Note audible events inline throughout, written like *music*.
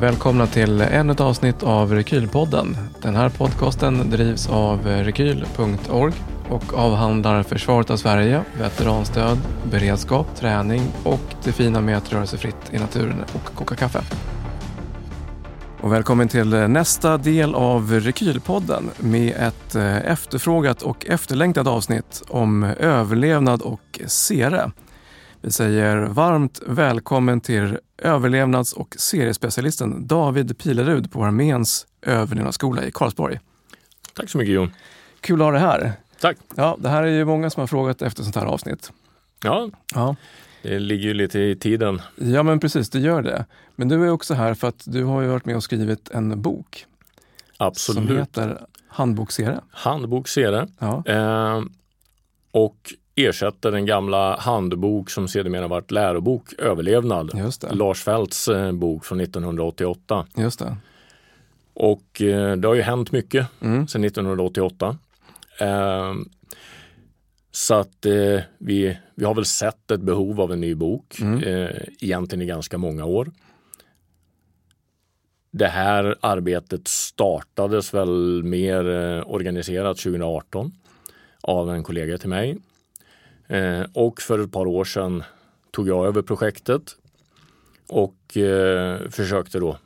välkomna till ännu ett avsnitt av Rekylpodden. Den här podcasten drivs av rekyl.org och avhandlar försvaret av Sverige, veteranstöd, beredskap, träning och det fina med att röra sig fritt i naturen och koka kaffe. Och välkommen till nästa del av Rekylpodden med ett eh, efterfrågat och efterlängtat avsnitt om överlevnad och sere. Vi säger varmt välkommen till överlevnads och seriespecialisten David Pilerud på Arméns överlevnadsskola i Karlsborg. Tack så mycket Jon. Kul att ha dig här. Tack. Ja, det här är ju många som har frågat efter sånt här avsnitt. Ja, Ja, det ligger ju lite i tiden. ja men precis, det gör det. Men du är också här för att du har ju varit med och skrivit en bok som Absolut. heter Handbok Sere. Handbok ser det. Ja, Eh, och ersätter den gamla handbok som sedermera varit lärobok Överlevnad. Lars Fälts eh, bok från 1988. Just det. Och eh, det har ju hänt mycket Mm. sedan 1988. Eh, så att eh, vi, vi har väl sett ett behov av en ny bok Mm. eh, egentligen i ganska många år. Det här arbetet startades väl mer eh, organiserat 2018 av en kollega till mig. Eh, och för ett par år sedan tog jag över projektet och eh, försökte då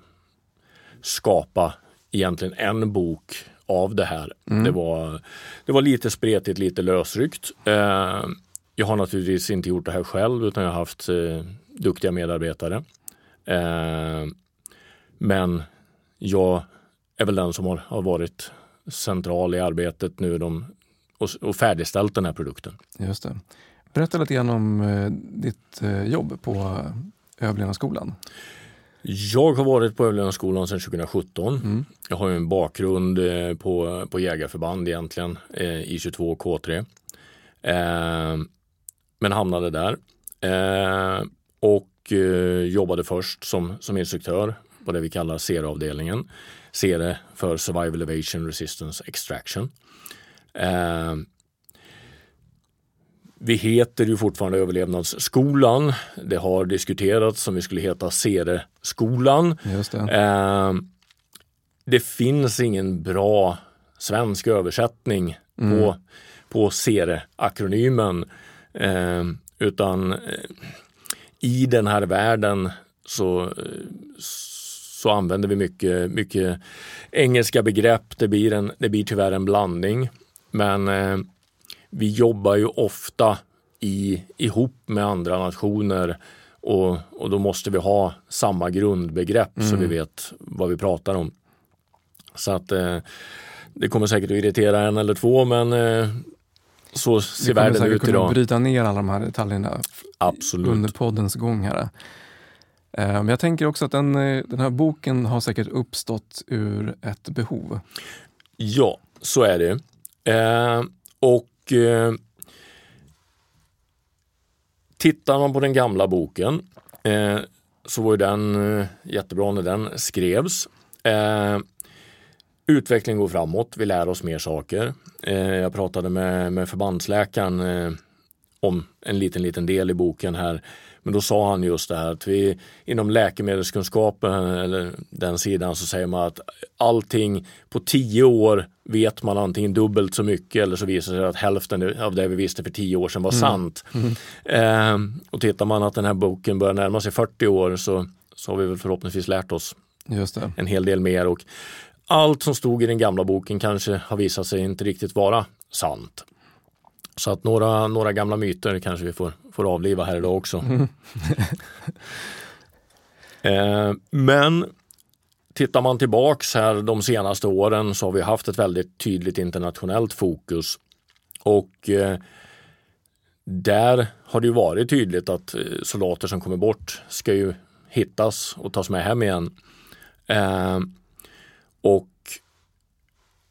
skapa egentligen en bok av det här. Mm. Det, var, det var lite spretigt, lite lösryckt. Eh, jag har naturligtvis inte gjort det här själv utan jag har haft eh, duktiga medarbetare. Eh, men jag är väl den som har, har varit central i arbetet nu de, och, och färdigställt den här produkten. Just det. Berätta lite grann om eh, ditt eh, jobb på överlevnadsskolan. Jag har varit på Överlevnadsskolan sedan 2017. Mm. Jag har ju en bakgrund eh, på, på jägarförband egentligen, eh, I22 och K3. Eh, men hamnade där. Eh, och jobbade först som, som instruktör på det vi kallar SERE-avdelningen. SERE för Survival Evasion Resistance Extraction. Eh, vi heter ju fortfarande Överlevnadsskolan. Det har diskuterats om vi skulle heta SERE-skolan. Just det. Eh, det finns ingen bra svensk översättning på, på SERE-akronymen. Eh, utan i den här världen så, eh, så använder vi mycket, mycket engelska begrepp. Det blir, en, det blir tyvärr en blandning. Men eh, vi jobbar ju ofta i, ihop med andra nationer och, och då måste vi ha samma grundbegrepp så vi vet vad vi pratar om. Så att eh, det kommer säkert att irritera en eller två men eh, så Vi ser kommer världen ut kunna idag. bryta ner alla de här detaljerna Absolut. under poddens gång här. Eh, Men jag tänker också att den, eh, den här boken har säkert uppstått ur ett behov. Ja, så är det. Eh, och eh, tittar man på den gamla boken eh, så var ju den eh, jättebra när den skrevs. Eh, Utvecklingen går framåt, vi lär oss mer saker. Eh, jag pratade med, med förbandsläkaren om en liten, liten del i boken här. Men då sa han just det här att vi inom läkemedelskunskapen eller den sidan så säger man att allting på tio år vet man antingen dubbelt så mycket eller så visar det sig att hälften av det vi visste för tio år sedan var sant. Eh, och tittar man att den här boken börjar närma sig 40 år så, så har vi väl förhoppningsvis lärt oss en hel del mer och allt som stod i den gamla boken kanske har visat sig inte riktigt vara sant. Så att några, några gamla myter kanske vi får, får avliva här idag också. eh, men tittar man tillbaks här de senaste åren så har vi haft ett väldigt tydligt internationellt fokus. Och eh, där har det ju varit tydligt att eh, soldater som kommer bort ska ju hittas och tas med hem igen. Eh, och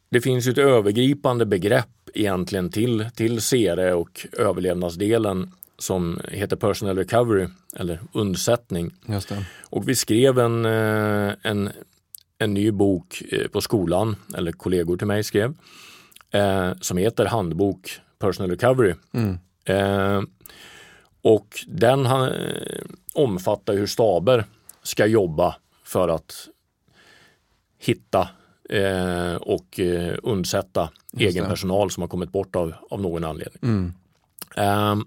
det finns ju ett övergripande begrepp egentligen till, till SERE och överlevnadsdelen som heter Personal Recovery eller undsättning. Och vi skrev en, eh, en, en ny bok eh, på skolan, eller kollegor till mig skrev, eh, som heter Handbok Personal Recovery. Mm. Eh, och den ha- eh, omfattar hur staber ska jobba för att hitta eh, och eh, undsätta Just egen det. personal som har kommit bort av, av någon anledning. Mm. Ehm,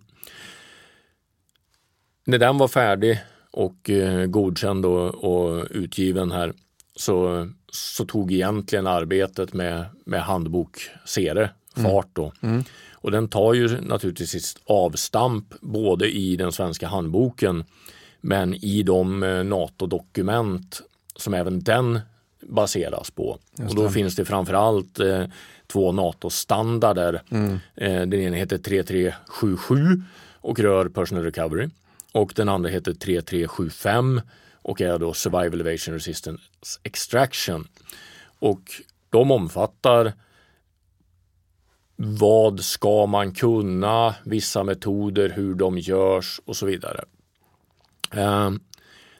när den var färdig och eh, godkänd och, och utgiven här så, så tog egentligen arbetet med, med handbok Sere fart då. Mm. Och den tar ju naturligtvis sitt avstamp både i den svenska handboken men i de eh, NATO-dokument som även den baseras på. Just och då det. finns det framförallt eh, två NATO-standarder. Mm. Eh, den ena heter 3377 och rör personal recovery. Och den andra heter 3375 och är då survival evasion resistance extraction. Och de omfattar vad ska man kunna, vissa metoder, hur de görs och så vidare. Eh,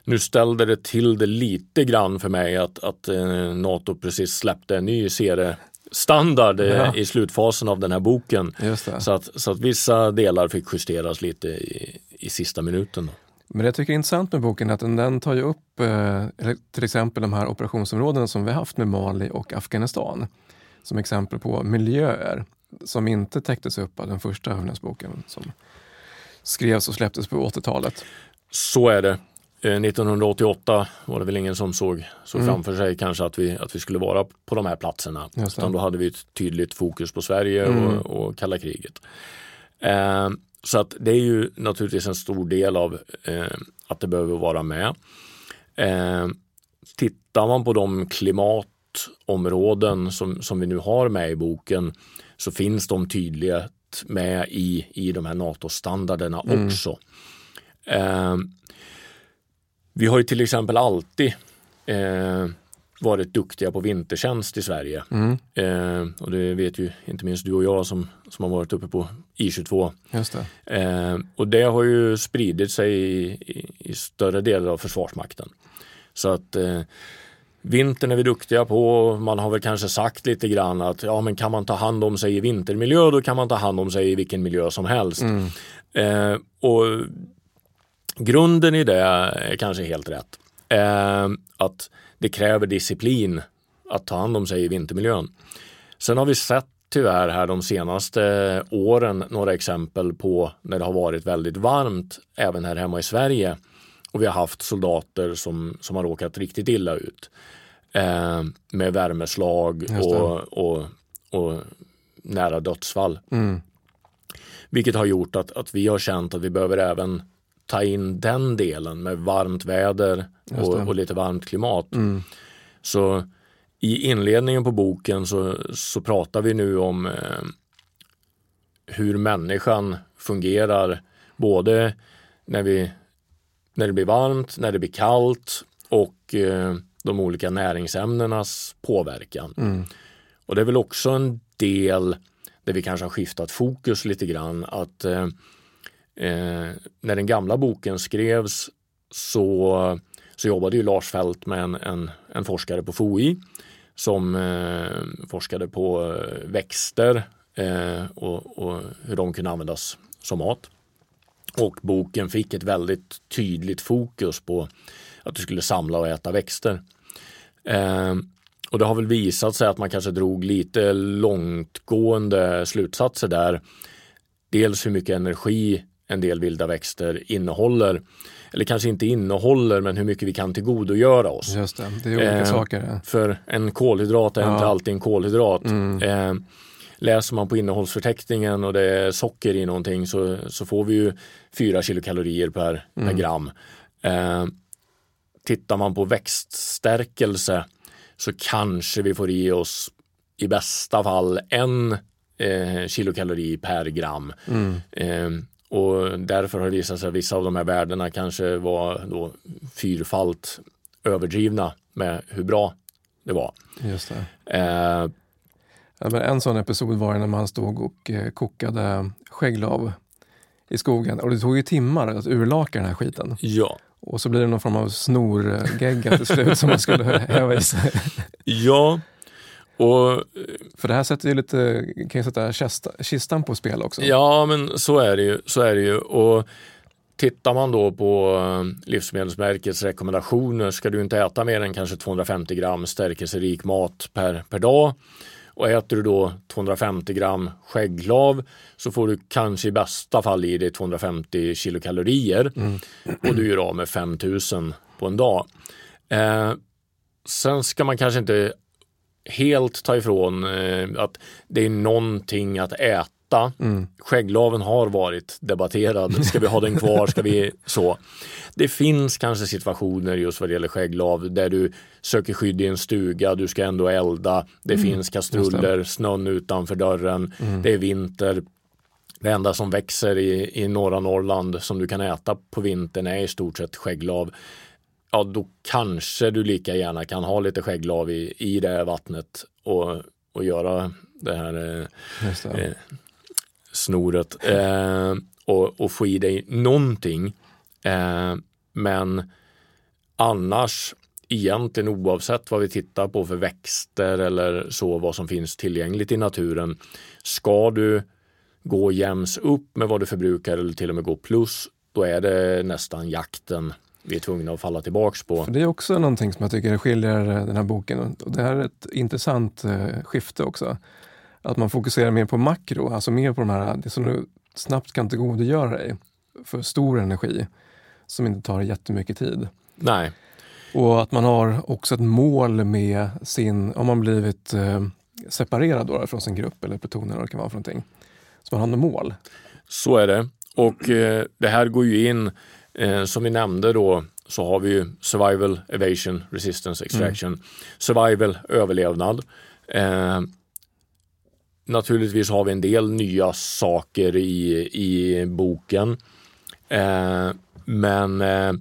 nu ställde det till det lite grann för mig att, att eh, NATO precis släppte en ny seriestandard eh, Ja. i slutfasen av den här boken. Så att, så att vissa delar fick justeras lite i, i sista minuten. Då. Men det jag tycker är intressant med boken är att den, den tar ju upp eh, till exempel de här operationsområdena som vi haft med Mali och Afghanistan som exempel på miljöer som inte täcktes upp av den första övningsboken som skrevs och släpptes på 80-talet. Så är det. Eh, 1988 var det väl ingen som såg, såg Mm. framför sig kanske att vi, att vi skulle vara på de här platserna. Utan då hade vi ett tydligt fokus på Sverige Mm. och, och kalla kriget. Eh, så att det är ju naturligtvis en stor del av eh, att det behöver vara med. Eh, tittar man på de klimatområden som, som vi nu har med i boken så finns de tydligt med i, i de här NATO-standarderna Mm. också. Eh, vi har ju till exempel alltid eh, varit duktiga på vintertjänst i Sverige. Mm, Eh, och det vet ju inte minst du och jag som, som har varit uppe på I22. just det. Eh, och det har ju spridit sig i, i, i större delar av Försvarsmakten. Så att eh, vintern är vi duktiga på. Man har väl kanske sagt lite grann att ja, men kan man ta hand om sig i vintermiljö då kan man ta hand om sig i vilken miljö som helst. Mm, Eh, och grunden i det är kanske helt rätt. Eh, att det kräver disciplin att ta hand om sig i vintermiljön. Sen har vi sett tyvärr här de senaste åren några exempel på när det har varit väldigt varmt även här hemma i Sverige. Och vi har haft soldater som, som har råkat riktigt illa ut. Eh, med värmeslag och, och, och nära dödsfall. mm, Vilket har gjort att, att vi har känt att vi behöver även ta in den delen med varmt väder och, och lite varmt klimat. mm, Så i inledningen på boken så, så pratar vi nu om eh, hur människan fungerar både när, vi, när det blir varmt, när det blir kallt och eh, de olika näringsämnenas påverkan. mm, Och det är väl också en del där vi kanske har skiftat fokus lite grann. Att eh, eh, när den gamla boken skrevs så, så jobbade ju Lars Fält med en, en, en forskare på FOI som eh, forskade på eh, växter eh, och, och hur de kunde användas som mat. Och boken fick ett väldigt tydligt fokus på att du skulle samla och äta växter. Eh, och det har väl visat sig att man kanske drog lite långtgående slutsatser där. Dels hur mycket energi en del vilda växter innehåller. Eller kanske inte innehåller, men hur mycket vi kan tillgodogöra oss. just det. Det är olika Eh, saker. ja. För en kolhydrat är Ja. inte alltid en kolhydrat. Mm. Eh, läser man på innehållsförteckningen och det är socker i någonting så, så får vi ju 4 kilokalorier per, per Mm. gram. Eh, tittar man på växtstärkelse så kanske vi får i oss i bästa fall en eh, kilokalori per gram. Mm, Eh, och därför har det visat sig att vissa av de här värdena kanske var då fyrfalt överdrivna med hur bra det var. just det. Eh, Ja, men en sån episod var när man stod och eh, kokade skägglav i skogen och det tog ju timmar att urlaka den här skiten. ja. Och så blir det någon form av snorgegga till slut som man skulle *laughs* häva i sig. ja, och För det här sätter ju lite, kan ju sätta kista, kistan på spel också. ja, men så är det ju. Så är det ju. Och tittar man då på eh, Livsmedelsverkets rekommendationer ska du inte äta mer än kanske 250 gram stärkelserik mat per, per dag. Och äter du då 250 gram skägglav så får du kanske i bästa fall i dig 250 kilokalorier mm. och du gör av med 5000 på en dag. Eh, sen ska man kanske inte helt ta ifrån eh, att det är någonting att äta Mm. Skägglaven har varit debatterad. Ska vi ha den kvar? Ska vi *laughs* så? Det finns kanske situationer just vad det gäller skägglav där du söker skydd i en stuga, du ska ändå elda, det mm. finns kastruller, snön utanför dörren, mm. det är vinter. Det enda som växer i, i norra Norrland som du kan äta på vintern är i stort sett skägglav ja då kanske du lika gärna kan ha lite skägglav i, i det här vattnet och, och göra det här eh, eh, snoret eh, och, och, få i dig någonting. Eh, men annars egentligen oavsett vad vi tittar på för växter eller så vad som finns tillgängligt i naturen. Ska du gå jäms upp med vad du förbrukar eller till och med gå plus, då är det nästan jakten vi är tvungna att falla tillbaks på. För det är också någonting som jag tycker skiljer eh, den här boken. Och det här är ett intressant eh, skifte också. Att man fokuserar mer på makro, alltså mer på de här, det som du snabbt kan tillgodogöra dig för stor energi som inte tar jättemycket tid. Nej. Och att man har också ett mål med sin, om man blivit eh, separerad då från sin grupp eller pluton eller vad det kan vara för någonting. Så man har något mål. Så är det. Och eh, det här går ju in Eh, som vi nämnde då så har vi ju survival, evasion, resistance, extraction. Mm. Survival, överlevnad. Eh, naturligtvis har vi en del nya saker i, i boken. Eh, men eh,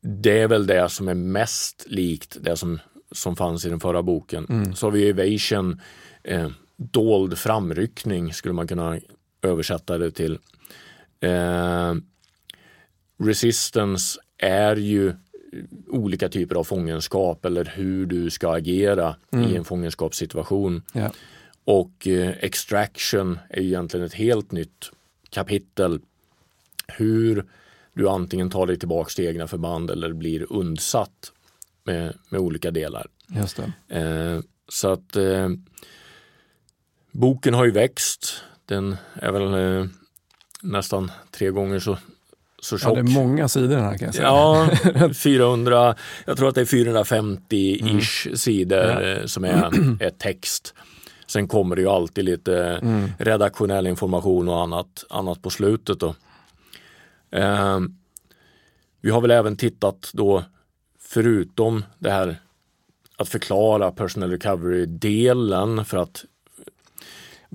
det är väl det som är mest likt det som, som fanns i den förra boken. Mm. Så har vi evasion, eh, dold framryckning skulle man kunna översätta det till. Eh, resistance är ju olika typer av fångenskap eller hur du ska agera mm. i en fångenskapssituation. Ja. Och eh, extraction är egentligen ett helt nytt kapitel. Hur du antingen tar dig tillbaka till egna förband eller blir undsatt med, med olika delar. Just eh, så att eh, boken har ju växt. Den är väl eh, nästan tre gånger så, så tjock. Ja, det är många sidor här kan jag säga. Ja, *laughs* 400, jag tror att det är 450-ish mm. sidor ja. Eh, som är, är text. Sen kommer det ju alltid lite mm. redaktionell information och annat, annat på slutet. Då. Eh, vi har väl även tittat då, förutom det här att förklara personal recovery-delen för att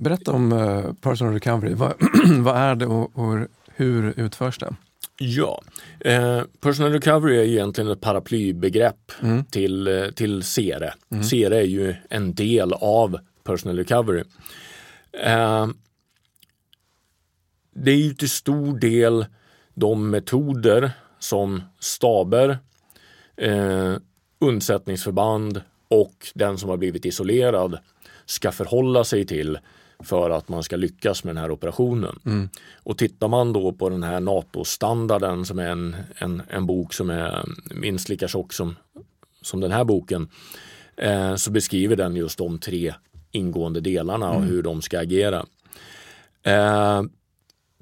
Berätta om uh, personal recovery. vad, *clears throat* vad är det och, och, hur utförs det? Ja, eh, personal recovery är egentligen ett paraplybegrepp mm. till, eh, till SERE. Mm. SERE är ju en del av personal recovery. Eh, det är ju till stor del de metoder som staber, eh, undsättningsförband och den som har blivit isolerad ska förhålla sig till för att man ska lyckas med den här operationen. Mm. Och tittar man då på den här NATO-standarden som är en, en, en bok som är minst lika tjock som, som den här boken eh, så beskriver den just de tre ingående delarna och mm. hur de ska agera. Eh,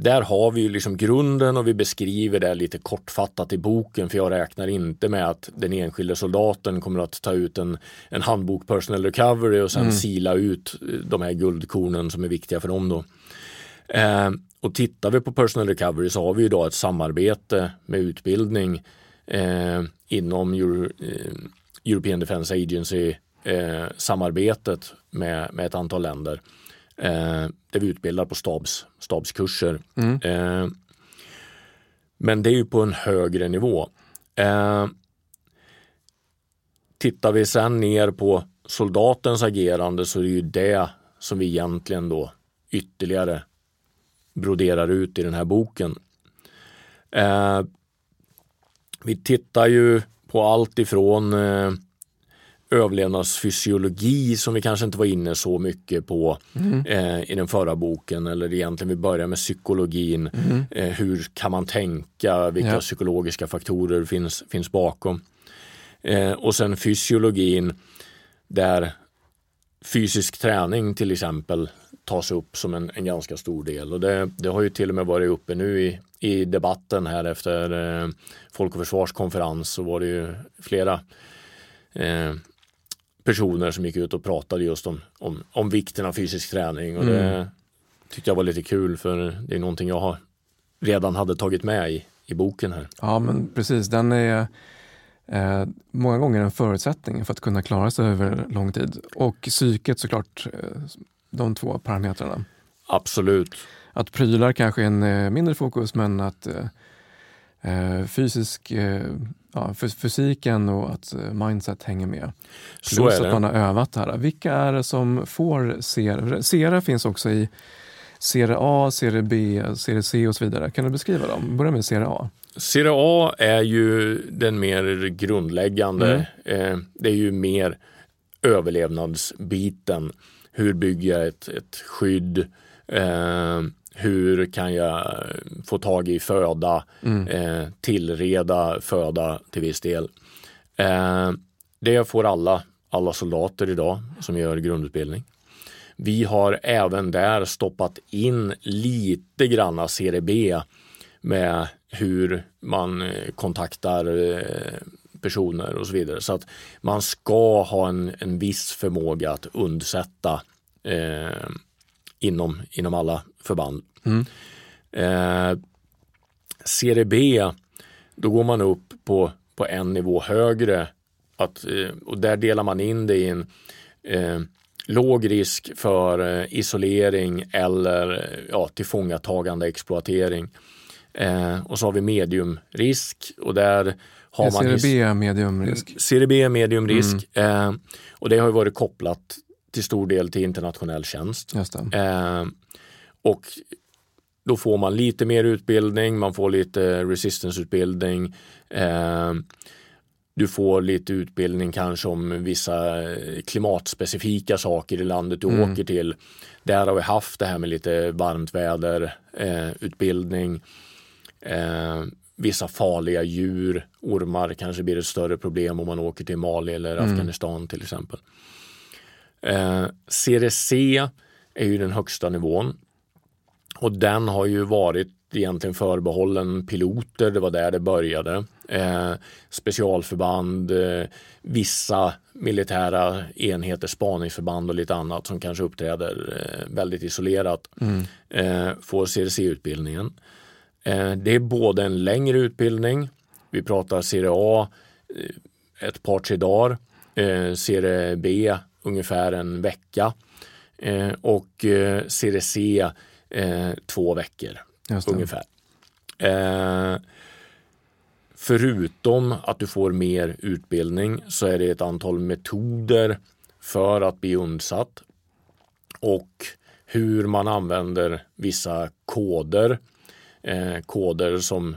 där har vi liksom grunden och vi beskriver det lite kortfattat i boken för jag räknar inte med att den enskilde soldaten kommer att ta ut en, en handbok personal recovery och sen mm. sila ut de här guldkornen som är viktiga för dem. Då. Eh, och tittar vi på personal recovery så har vi idag ett samarbete med utbildning eh, inom Euro, eh, European Defence Agency eh, samarbetet med, med ett antal länder eh, där vi utbildar på stabs, stabskurser. Mm. Eh, men det är ju på en högre nivå. Eh, tittar vi sen ner på soldatens agerande så är det ju det som vi egentligen då ytterligare broderar ut i den här boken. Eh, vi tittar ju på allt ifrån eh, överlevnadsfysiologi som vi kanske inte var inne så mycket på mm. eh, i den förra boken eller egentligen vi börjar med psykologin. Mm. Eh, hur kan man tänka? Vilka ja. psykologiska faktorer finns, finns bakom? Eh, och sen fysiologin där fysisk träning till exempel tas upp som en, en ganska stor del och det, det, har ju till och med varit uppe nu i, i debatten här efter eh, Folk och Försvars konferens så var det ju flera eh, personer som gick ut och pratade just om, om, om vikten av fysisk träning och mm. det tyckte jag var lite kul för det är någonting jag har redan hade tagit med i, i boken här. Ja men precis, den är eh, många gånger en förutsättning för att kunna klara sig över lång tid. Och psyket såklart, eh, de två parametrarna. Absolut. Att prylar kanske är en eh, mindre fokus men att eh, eh, fysisk, eh, ja, fysiken och att mindset hänger med. Plus att man har övat det här. Vilka är det som får SERA? SERA finns också i serie A, serie B, serie C och så vidare. Kan du beskriva dem? Börja med serie A. Serie A är ju den mer grundläggande. Mm. Eh, det är ju mer överlevnadsbiten. Hur bygger jag ett, ett skydd? Hur kan jag få tag i föda? Mm. Eh, tillreda föda till viss del. Eh, det får alla, alla soldater idag som gör grundutbildning. Vi har även där stoppat in lite granna serie B med hur man eh, kontaktar eh, personer och så vidare. Så att man ska ha en, en viss förmåga att undsätta eh, inom, inom alla förband. Mm. Eh, serie B, då går man upp på, på en nivå högre att, eh, och där delar man in det i en eh, låg risk för eh, isolering eller ja, tillfångatagande exploatering. Eh, och så har vi mediumrisk och där har man... CRB mediumrisk. CRB mediumrisk. Mm. Eh, och det har varit kopplat till stor del till internationell tjänst. Eh, och då får man lite mer utbildning, man får lite resistance-utbildning. Eh, du får lite utbildning kanske om vissa eh, klimatspecifika saker i landet du mm. åker till. Där har vi haft det här med lite varmt väder, eh, utbildning. Eh, vissa farliga djur, ormar kanske blir ett större problem om man åker till Mali eller mm. Afghanistan till exempel. Eh, CRC är ju den högsta nivån och den har ju varit egentligen förbehållen piloter, det var där det började. Eh, specialförband, eh, vissa militära enheter, spaningsförband och lite annat som kanske uppträder eh, väldigt isolerat mm. Eh, får CRC-utbildningen. Eh, det är både en längre utbildning, vi pratar serie A eh, ett par tre dagar, serie B ungefär en vecka och serie C två veckor ungefär. Eh, förutom att du får mer utbildning så är det ett antal metoder för att bli undsatt och hur man använder vissa koder. Eh, koder som,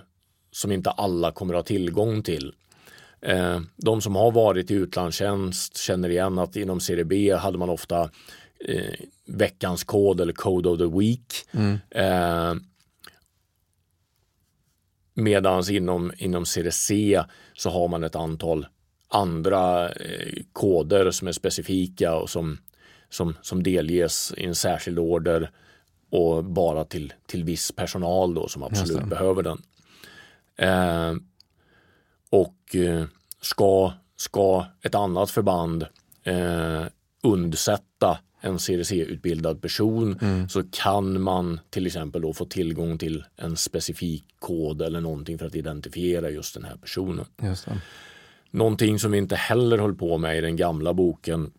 som inte alla kommer att ha tillgång till. Eh, de som har varit i utlandstjänst känner igen att inom CDB hade man ofta eh, veckans kod eller Code of the Week. Mm. Eh, Medans inom, inom CDC så har man ett antal andra eh, koder som är specifika och som, som, som delges i en särskild order och bara till, till viss personal då som absolut behöver den. Eh, och eh, ska, ska ett annat förband eh, undsätta en CRC-utbildad person mm. så kan man till exempel då få tillgång till en specifik kod eller någonting för att identifiera just den här personen. Just det. Någonting som vi inte heller höll på med i den gamla boken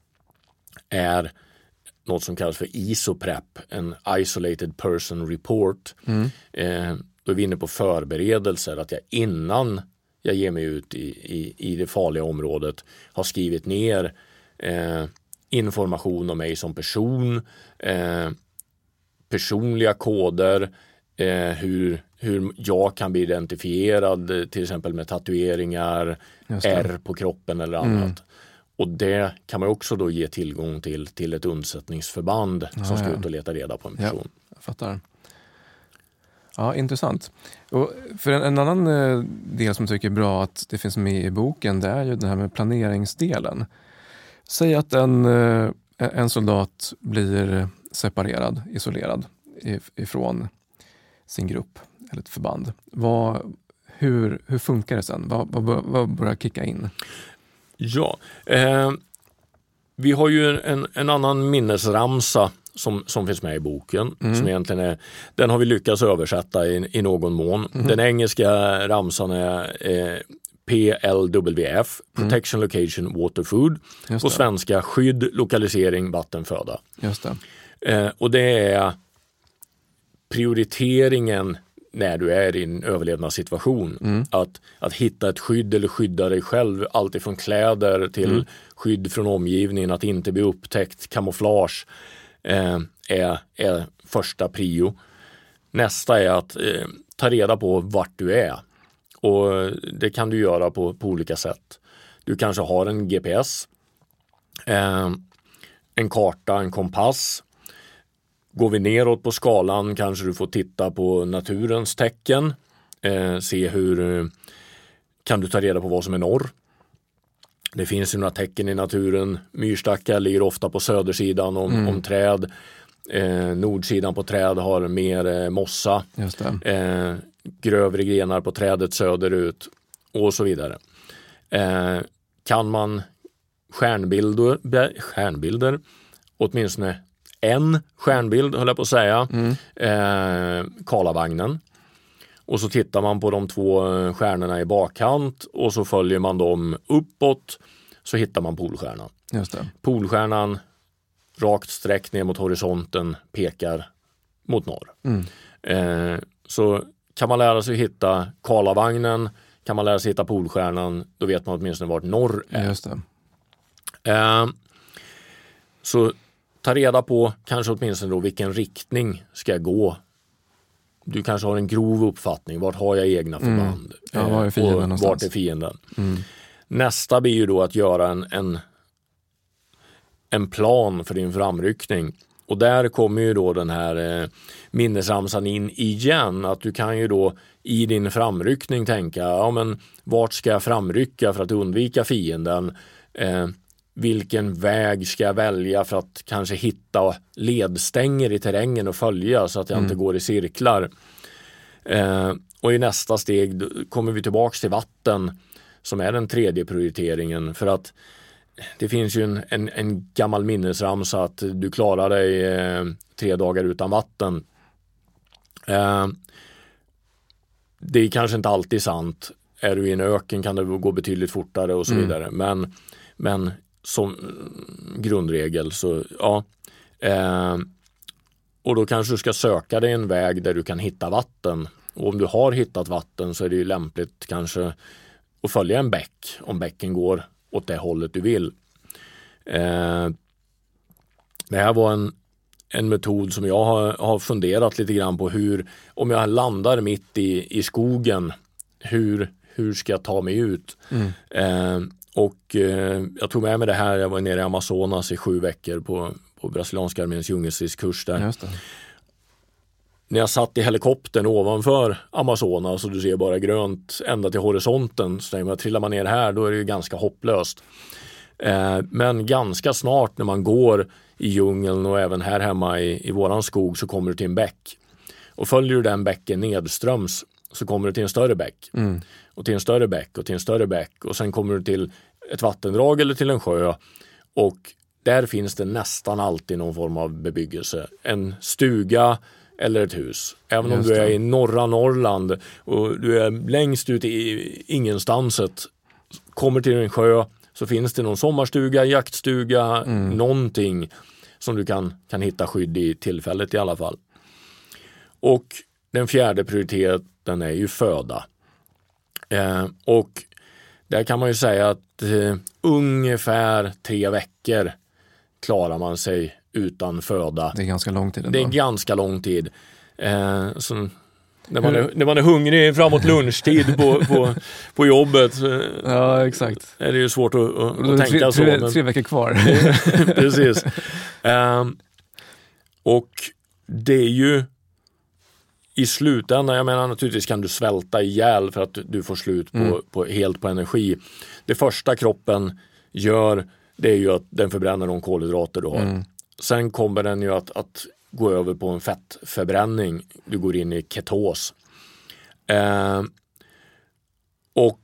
är något som kallas för ISOPREP, en Isolated Person Report. Mm. Eh, då är vi inne på förberedelser, att jag innan jag ger mig ut i, i, i det farliga området har skrivit ner eh, information om mig som person, eh, personliga koder, eh, hur, hur jag kan bli identifierad till exempel med tatueringar, R på kroppen eller mm. annat. Mm. Och det kan man också då ge tillgång till till ett undsättningsförband Ja, som ska ja. ut och leta reda på en Ja. person. Jag fattar. Ja, intressant. Och för en, en annan eh, del som jag tycker är bra att det finns med i boken, det är ju den här med planeringsdelen. Säg att en, eh, en soldat blir separerad, isolerad if- ifrån sin grupp eller ett förband. Vad, hur, hur funkar det sen? Vad, vad, vad börjar kicka in? Ja, eh, vi har ju en, en annan minnesramsa som, som finns med i boken. Mm. Som egentligen är, den har vi lyckats översätta i, i någon mån. Mm. Den engelska ramsan är eh, PLWF, Protection Location Water Food. På svenska skydd, lokalisering, vatten, föda. Just det. Eh, och det är prioriteringen när du är i en överlevnadssituation. Att, att hitta ett skydd eller skydda dig själv, alltifrån kläder till skydd från omgivningen, att inte bli upptäckt, kamouflage eh, är, är första prio. Nästa är att eh, ta reda på vart du är. Och det kan du göra på, på olika sätt. Du kanske har en GPS, eh, en karta, en kompass. Går vi neråt på skalan kanske du får titta på naturens tecken. Eh, se hur eh, kan du ta reda på vad som är norr. Det finns ju några tecken i naturen. Myrstackar ligger ofta på södersidan om, om träd. Eh, nordsidan på träd har mer eh, mossa. Eh, grövre grenar på trädet söderut och så vidare. Eh, kan man stjärnbilder, stjärnbilder, åtminstone en stjärnbild höll jag på att säga, eh, Karlavagnen. Och så tittar man på de två stjärnorna i bakkant och så följer man dem uppåt så hittar man Polstjärnan. Just det. Polstjärnan rakt streck ner mot horisonten pekar mot norr. Mm. Eh, så kan man lära sig hitta Karlavagnen, kan man lära sig hitta Polstjärnan, då vet man åtminstone vart norr är. Eh, så ta reda på kanske åtminstone då vilken riktning ska jag gå. Du kanske har en grov uppfattning, vart har jag egna förband? Ja, var är fienden och någonstans? Vart är fienden? Mm. Nästa blir ju då att göra en, en, en plan för din framryckning. Och där kommer ju då den här eh, minnesramsan in igen. Att du kan ju då i din framryckning tänka, ja men vart ska jag framrycka för att undvika fienden? Eh, vilken väg ska jag välja för att kanske hitta ledstänger i terrängen och följa så att jag inte går i cirklar. Eh, och i nästa steg kommer vi tillbaks till vatten som är den tredje prioriteringen för att det finns ju en, en, en gammal minnesramsa att du klarar dig eh, tre dagar utan vatten. Eh, det är kanske inte alltid sant. Är du i en öken kan det gå betydligt fortare och så vidare. Men, men som mm, grundregel så ja. Eh, och då kanske du ska söka dig en väg där du kan hitta vatten. Och om du har hittat vatten så är det ju lämpligt kanske att följa en bäck om bäcken går åt det hållet du vill. Eh, det här var en, en metod som jag har, har funderat lite grann på hur, om jag landar mitt i, i skogen, hur, hur ska jag ta mig ut? Eh, och eh, jag tog med mig det här, jag var nere i Amazonas i sju veckor på, på brasilianska arméns djungelstridskurs där. När jag satt i helikoptern ovanför Amazonas och du ser bara grönt ända till horisonten så tänker man, trillar man ner här då är det ju ganska hopplöst. Eh, men ganska snart när man går i djungeln och även här hemma i, i våran skog så kommer du till en bäck. Och följer du den bäcken nedströms så kommer du till en större bäck. Och till en större bäck och till en större bäck och sen kommer du till ett vattendrag eller till en sjö. Och där finns det nästan alltid någon form av bebyggelse. En stuga eller ett hus. Även om Just du är det. i norra Norrland och du är längst ut i ingenstanset, kommer till en sjö så finns det någon sommarstuga, jaktstuga, någonting som du kan, kan hitta skydd i tillfället i alla fall. Och den fjärde prioriteten är ju föda. Eh, och där kan man ju säga att eh, ungefär tre veckor klarar man sig utan föda. Det är ganska lång tid ändå. Det är ganska lång tid. Eh, så När man, är, när man är hungrig framåt lunchtid på, på, på jobbet ja, exakt. är det ju svårt att, att, att tänka tre, så. Men... tre veckor kvar. *laughs* Precis. Um, och det är ju i slutändan, jag menar naturligtvis kan du svälta ihjäl för att du får slut på, mm. på, helt på energi. Det första kroppen gör det är ju att den förbränner de kolhydrater du har. Mm. Sen kommer den ju att, att gå över på en fettförbränning. Du går in i ketos. Eh, och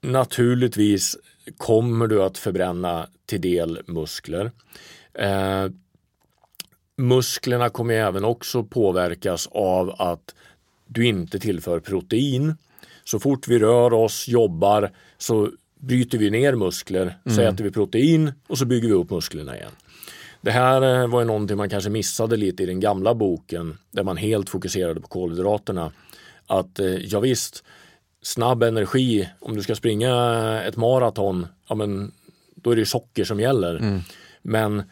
naturligtvis kommer du att förbränna till del muskler. Eh, musklerna kommer även också påverkas av att du inte tillför protein. Så fort vi rör oss, jobbar, så bryter vi ner muskler, så mm. äter vi protein och så bygger vi upp musklerna igen. Det här eh, var ju någonting man kanske missade lite i den gamla boken där man helt fokuserade på kolhydraterna. Att eh, ja, visst, snabb energi, om du ska springa ett maraton, ja men då är det socker som gäller. Mm. Men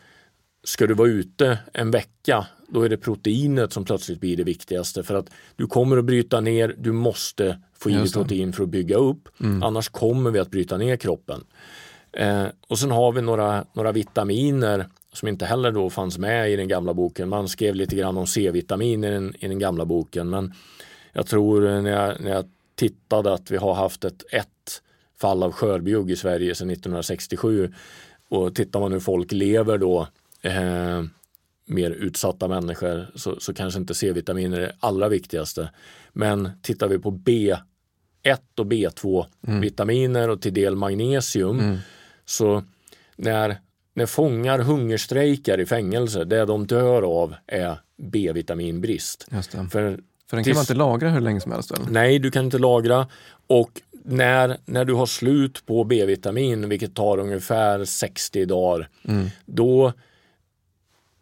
ska du vara ute en vecka, då är det proteinet som plötsligt blir det viktigaste. För att du kommer att bryta ner, du måste få i dig protein för att bygga upp. Mm. Annars kommer vi att bryta ner kroppen. Eh, och sen har vi några, några vitaminer som inte heller då fanns med i den gamla boken. Man skrev lite grann om C-vitamin i den, i den gamla boken men jag tror när jag, när jag tittade att vi har haft ett, ett fall av skörbjugg i Sverige sedan 1967 och tittar man hur folk lever då eh, mer utsatta människor så, så kanske inte C-vitamin är det allra viktigaste. Men tittar vi på B1 och B2 mm. vitaminer och till del magnesium mm. så när när fångar hungerstrejkar i fängelse, det de dör av är B-vitaminbrist. För, För den kan man inte lagra hur länge som helst? Väl? Nej, du kan inte lagra. Och när, när du har slut på B-vitamin, vilket tar ungefär 60 dagar, mm. då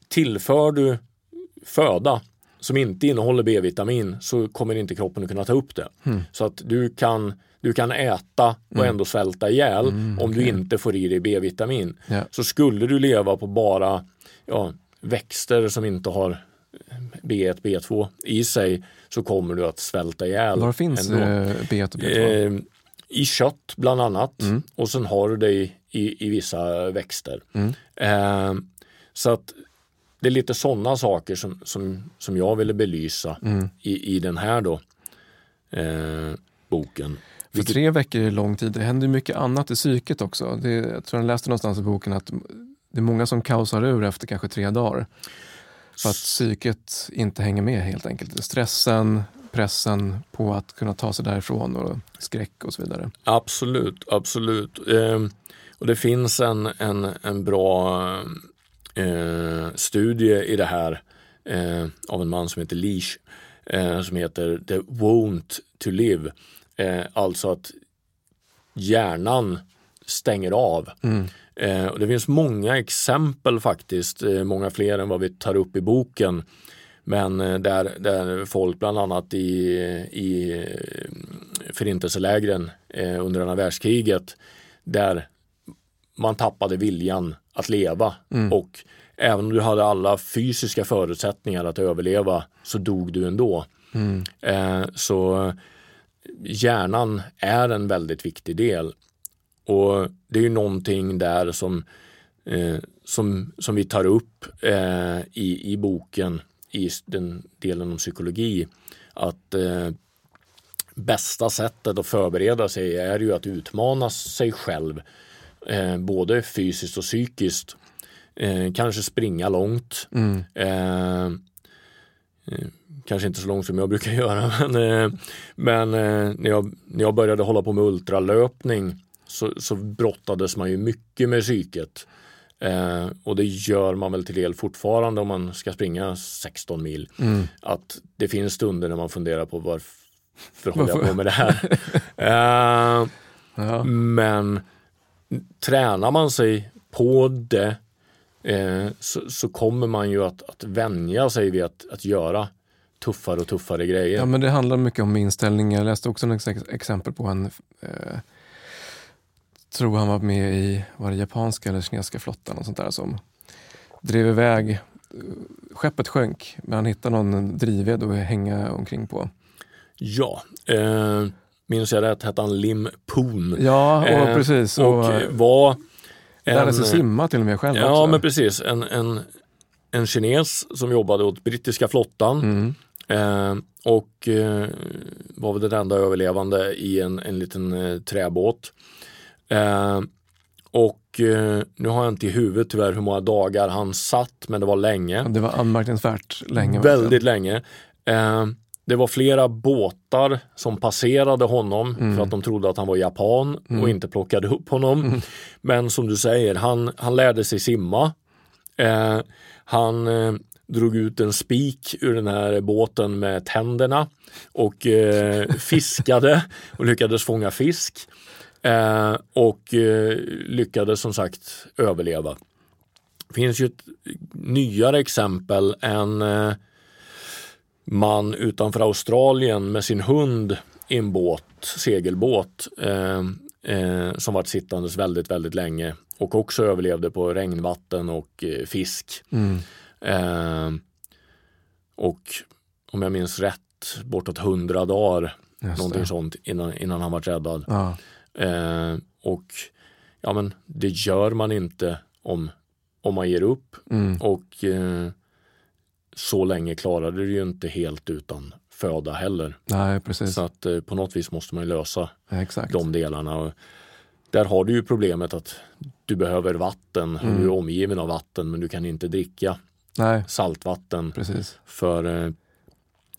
tillför du föda som inte innehåller B-vitamin så kommer inte kroppen att kunna ta upp det. Mm. Så att du kan du kan äta och mm. ändå svälta ihjäl mm, om du inte får i dig B-vitamin. Yeah. Så skulle du leva på bara ja, växter som inte har B1, B2 i sig så kommer du att svälta ihjäl. Var finns ändå. Eh, B1 och B2? Eh, I kött bland annat mm. och sen har du det i, i, i vissa växter. Mm. Eh, så att det är lite sådana saker som, som, som jag ville belysa mm. i, i den här då eh, boken. För tre veckor är lång tid. Det händer mycket annat i psyket också. Det, jag tror jag läste någonstans i boken att det är många som kaosar ur efter kanske tre dagar. För att psyket inte hänger med helt enkelt. Stressen, pressen på att kunna ta sig därifrån och skräck och så vidare. Absolut, absolut. Eh, och det finns en, en, en bra eh, studie i det här eh, av en man som heter Leash eh, som heter The Won't to Live Eh, alltså att hjärnan stänger av. Mm. Eh, och det finns många exempel faktiskt, eh, många fler än vad vi tar upp i boken. Men eh, där, där folk bland annat i, i eh, förintelselägren eh, under andra världskriget där man tappade viljan att leva mm. och även om du hade alla fysiska förutsättningar att överleva så dog du ändå. Mm. så hjärnan är en väldigt viktig del. Och det är ju någonting där som, eh, som, som vi tar upp eh, i, i boken, i den delen om psykologi, att eh, bästa sättet att förbereda sig är ju att utmana sig själv, eh, både fysiskt och psykiskt. Eh, kanske springa långt. Mm. Kanske inte så långt som jag brukar *laughs* göra, men, eh, men eh, när, jag, när jag började hålla på med ultralöpning så, så brottades man ju mycket med psyket. Eh, och det gör man väl till del fortfarande om man ska springa 16 mil. Mm. Att det finns stunder när man funderar på varför håller jag på med det här? *laughs* eh, ja. Men tränar man sig på det eh, så, så, kommer man ju att, att vänja sig vid att, att göra tuffare och tuffare grejer. Ja, men det handlar mycket om inställning. Jag läste också ett exempel på en, eh, tror han var med i, var det japanska eller kinesiska flottan och sånt där som drev iväg. Skeppet sjönk, men han hittade någon drivved att hänga omkring på. Ja, eh, minns jag rätt hette han Lim Poon. Ja, och Eh, precis. Och Och, var lärde sig simma till och med själv Ja, också. men precis. En, en, en kines som jobbade åt brittiska flottan Mm. Eh, och eh, var väl den enda överlevande i en, en liten eh, träbåt. Eh, och eh, nu har jag inte i huvudet tyvärr hur många dagar han satt, men det var länge. Det var anmärkningsvärt länge. Väldigt länge. Eh, det var flera båtar som passerade honom Mm. för att de trodde att han var japan och inte plockade upp honom. Mm. Men som du säger, han, han lärde sig simma. Han drog ut en spik ur den här båten med tänderna och eh, fiskade och lyckades fånga fisk. Eh, och eh, lyckades som sagt överleva. Det finns ju ett nyare exempel. En eh, man utanför Australien med sin hund i en båt, segelbåt, eh, eh, som varit sittandes väldigt, väldigt länge och också överlevde på regnvatten och eh, fisk. Mm. Eh, och om jag minns rätt, bortåt hundra dagar, Just någonting det. sånt, innan, innan han var räddad. Ja. Eh, och ja, men det gör man inte om, om man ger upp. Mm. Och eh, så länge klarade du ju inte helt utan föda heller. Nej, precis. Så att eh, på något vis måste man ju lösa Exakt. de delarna. Och där har du ju problemet att du behöver vatten Mm. du är omgiven av vatten men du kan inte dricka Nej, saltvatten precis. för eh,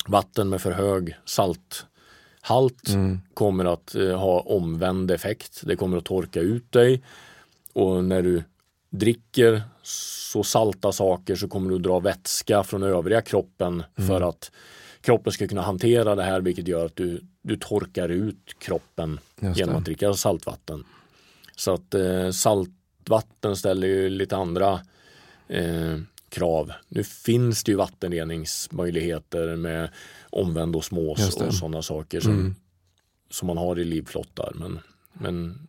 vatten med för hög salthalt Mm. kommer att eh, ha omvänd effekt. Det kommer att torka ut dig och när du dricker så salta saker så kommer du dra vätska från övriga kroppen för att kroppen ska kunna hantera det här vilket gör att du, du torkar ut kroppen genom att dricka saltvatten. Så att eh, saltvatten ställer ju lite andra eh, krav. Nu finns det ju vattenreningsmöjligheter med omvänd osmos och sådana saker som, Mm. som man har i livflottar. Men, men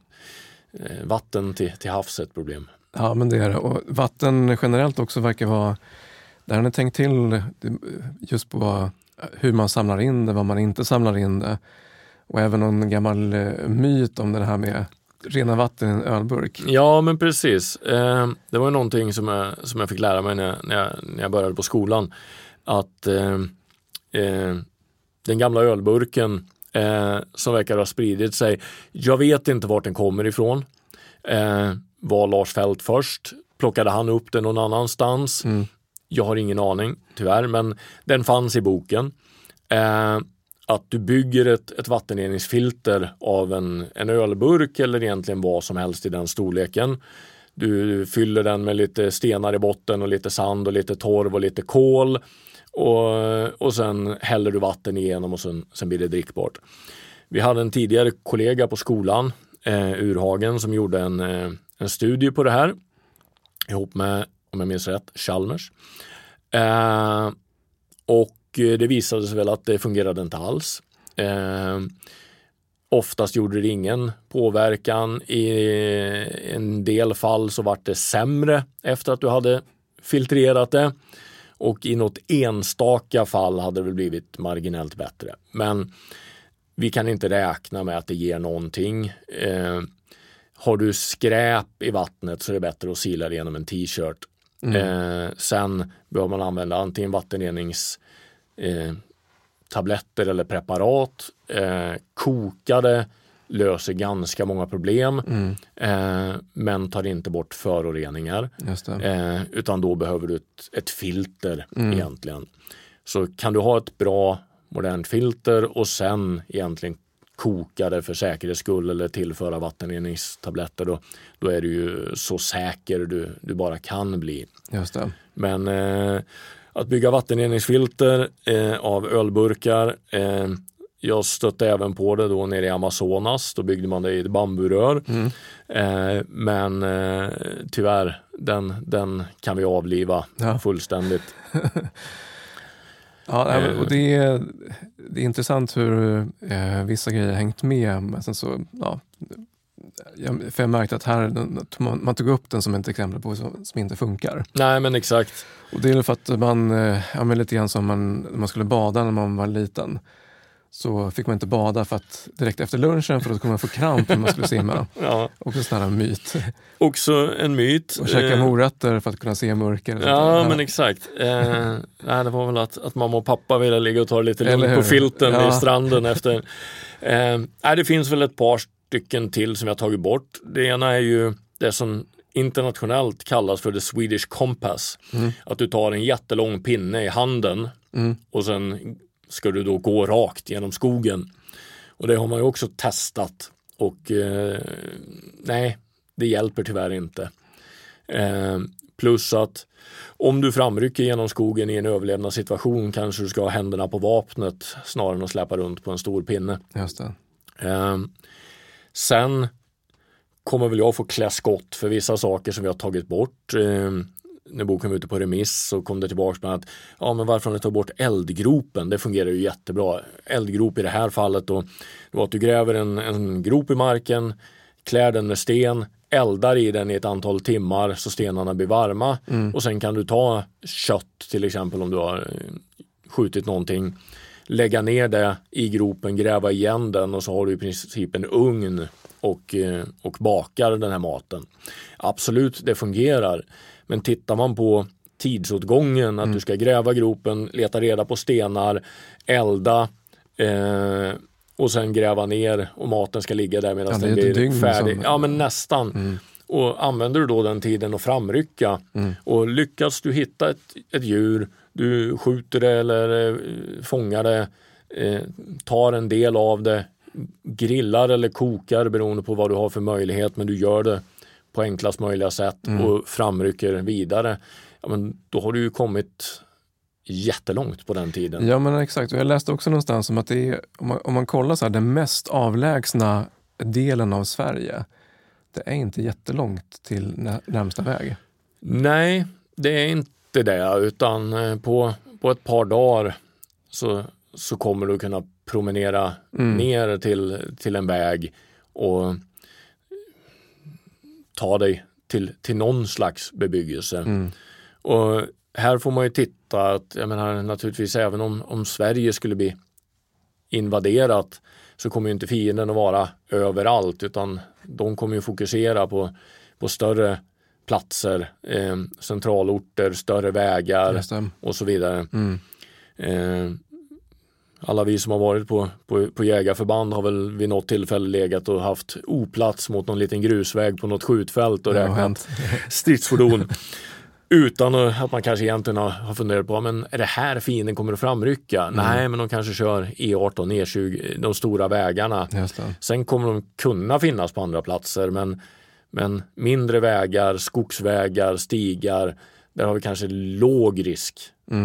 eh, vatten till, till havs är ett problem. Ja, men det är det. Och vatten generellt också verkar vara... Där har ni tänkt till just på hur man samlar in det, vad man inte samlar in det. Och även någon gammal eh, myt om det här med rena vatten i en ölburk. Ja men precis. Eh, det var någonting som jag, som jag fick lära mig när, när, jag, när jag började på skolan. Att eh, eh, den gamla ölburken eh, som verkar ha spridit sig. Jag vet inte vart den kommer ifrån. Eh, var Lars Fält först? Plockade han upp den någon annanstans? Mm. Jag har ingen aning tyvärr, men den fanns i boken. Att du bygger ett, ett vattenreningsfilter av en, en ölburk eller egentligen vad som helst i den storleken. Du fyller den med lite stenar i botten och lite sand och lite torv och lite kol. Och, och sen häller du vatten igenom och sen, sen blir det drickbart. Vi hade en tidigare kollega på skolan, eh, Urhagen, som gjorde en, eh, en studie på det här ihop med, om jag minns rätt, Chalmers. Eh, och det visade sig väl att det fungerade inte alls. Eh, oftast gjorde det ingen påverkan. I en del fall så vart det sämre efter att du hade filtrerat det. Och i något enstaka fall hade det väl blivit marginellt bättre. Men vi kan inte räkna med att det ger någonting. Eh, har du skräp i vattnet så är det bättre att sila det genom en t-shirt. Eh, sen bör man använda antingen vattenrenings eh, tabletter eller preparat. Eh, kokade löser ganska många problem Mm. eh, men tar inte bort föroreningar. Eh, utan då behöver du ett, ett filter Mm. egentligen. Så kan du ha ett bra modernt filter och sen egentligen koka det för säkerhets skull eller tillföra vattenreningstabletter då, då är du ju så säker du, du bara kan bli. Men eh, att bygga vattenreningsfilter eh, av ölburkar eh, jag stötte även på det då nere i Amazonas. Då byggde man det i ett bamburör. Mm. Eh, men eh, tyvärr, den, den kan vi avliva Ja. fullständigt. *laughs* Ja, Eh. och det, är, det är intressant hur eh, vissa grejer har hängt med. Men sen så, ja, jag, för jag märkte att här, den- man, man tog upp den som ett exempel på som, som inte funkar. Nej men exakt. Och det är för att man, eh, ja, men lite grann som man, man skulle bada när man var liten. så fick man inte bada för att direkt efter lunchen för då skulle man få kramp när man skulle simma. *laughs* Ja. Också en sån här myt. Också en myt. Och käka Eh, morötter för att kunna se mörker. Ja, men exakt. Eh, nej, det var väl att, att mamma och pappa ville ligga och ta det lite lugnt på filten Ja. i stranden efter. *laughs* Eh, nej, det finns väl ett par stycken till som jag tagit bort. Det ena är ju det som internationellt kallas för the Swedish Compass. Att du tar en jättelång pinne i handen Mm. och sen ska du då gå rakt genom skogen. Och det har man ju också testat och eh, nej, det hjälper tyvärr inte. Eh, plus att om du framrycker genom skogen i en överlevnadssituation kanske du ska ha händerna på vapnet snarare än att släpa runt på en stor pinne. Just det. Eh, sen kommer väl jag få klä skott för vissa saker som vi har tagit bort. Eh, när boken var ute på remiss så kom det tillbaka med att ja men varför har ni tagit bort eldgropen? Det fungerar ju jättebra. Eldgrop i det här fallet då, det var att du gräver en, en grop i marken, klär den med sten, eldar i den i ett antal timmar så stenarna blir varma och sen kan du ta kött till exempel om du har eh, skjutit någonting lägga ner det i gropen, gräva igen den och så har du i princip en ugn och, eh, och bakar den här maten. Absolut, det fungerar. Men tittar man på tidsåtgången, att du ska gräva gropen, leta reda på stenar, elda eh, och sen gräva ner och maten ska ligga där medan Ja, den blir färdig. som- Ja, men nästan. Och använder du då den tiden att framrycka och lyckas du hitta ett, ett djur, du skjuter det eller eh, fångar det, eh, tar en del av det, grillar eller kokar beroende på vad du har för möjlighet, men du gör det på enklast möjliga sätt och framrycker vidare. Ja, men då har du ju kommit jättelångt på den tiden. Ja men exakt, jag läste också någonstans om att det är, om man, om man kollar så här, den mest avlägsna delen av Sverige, det är inte jättelångt till nä- närmsta väg. Nej, det är inte det, utan eh, på, på ett par dagar så, så kommer du kunna promenera ner till, till en väg och ta dig till, till någon slags bebyggelse. Och här får man ju titta att, jag menar naturligtvis även om, om Sverige skulle bli invaderat så kommer ju inte fienden att vara överallt utan de kommer ju fokusera på, på större platser, eh, centralorter, större vägar och så vidare. Mm. Eh, alla vi som har varit på, på, på jägarförband har väl vid något tillfälle legat och haft oplats mot någon liten grusväg på något skjutfält och räknat *laughs* stridsfordon. Utan att man kanske egentligen har, funderat på, men är det här fienden kommer att framrycka? Nej, men de kanske kör E18, E20, de stora vägarna. Sen kommer de kunna finnas på andra platser, men, men mindre vägar, skogsvägar, stigar, där har vi kanske låg risk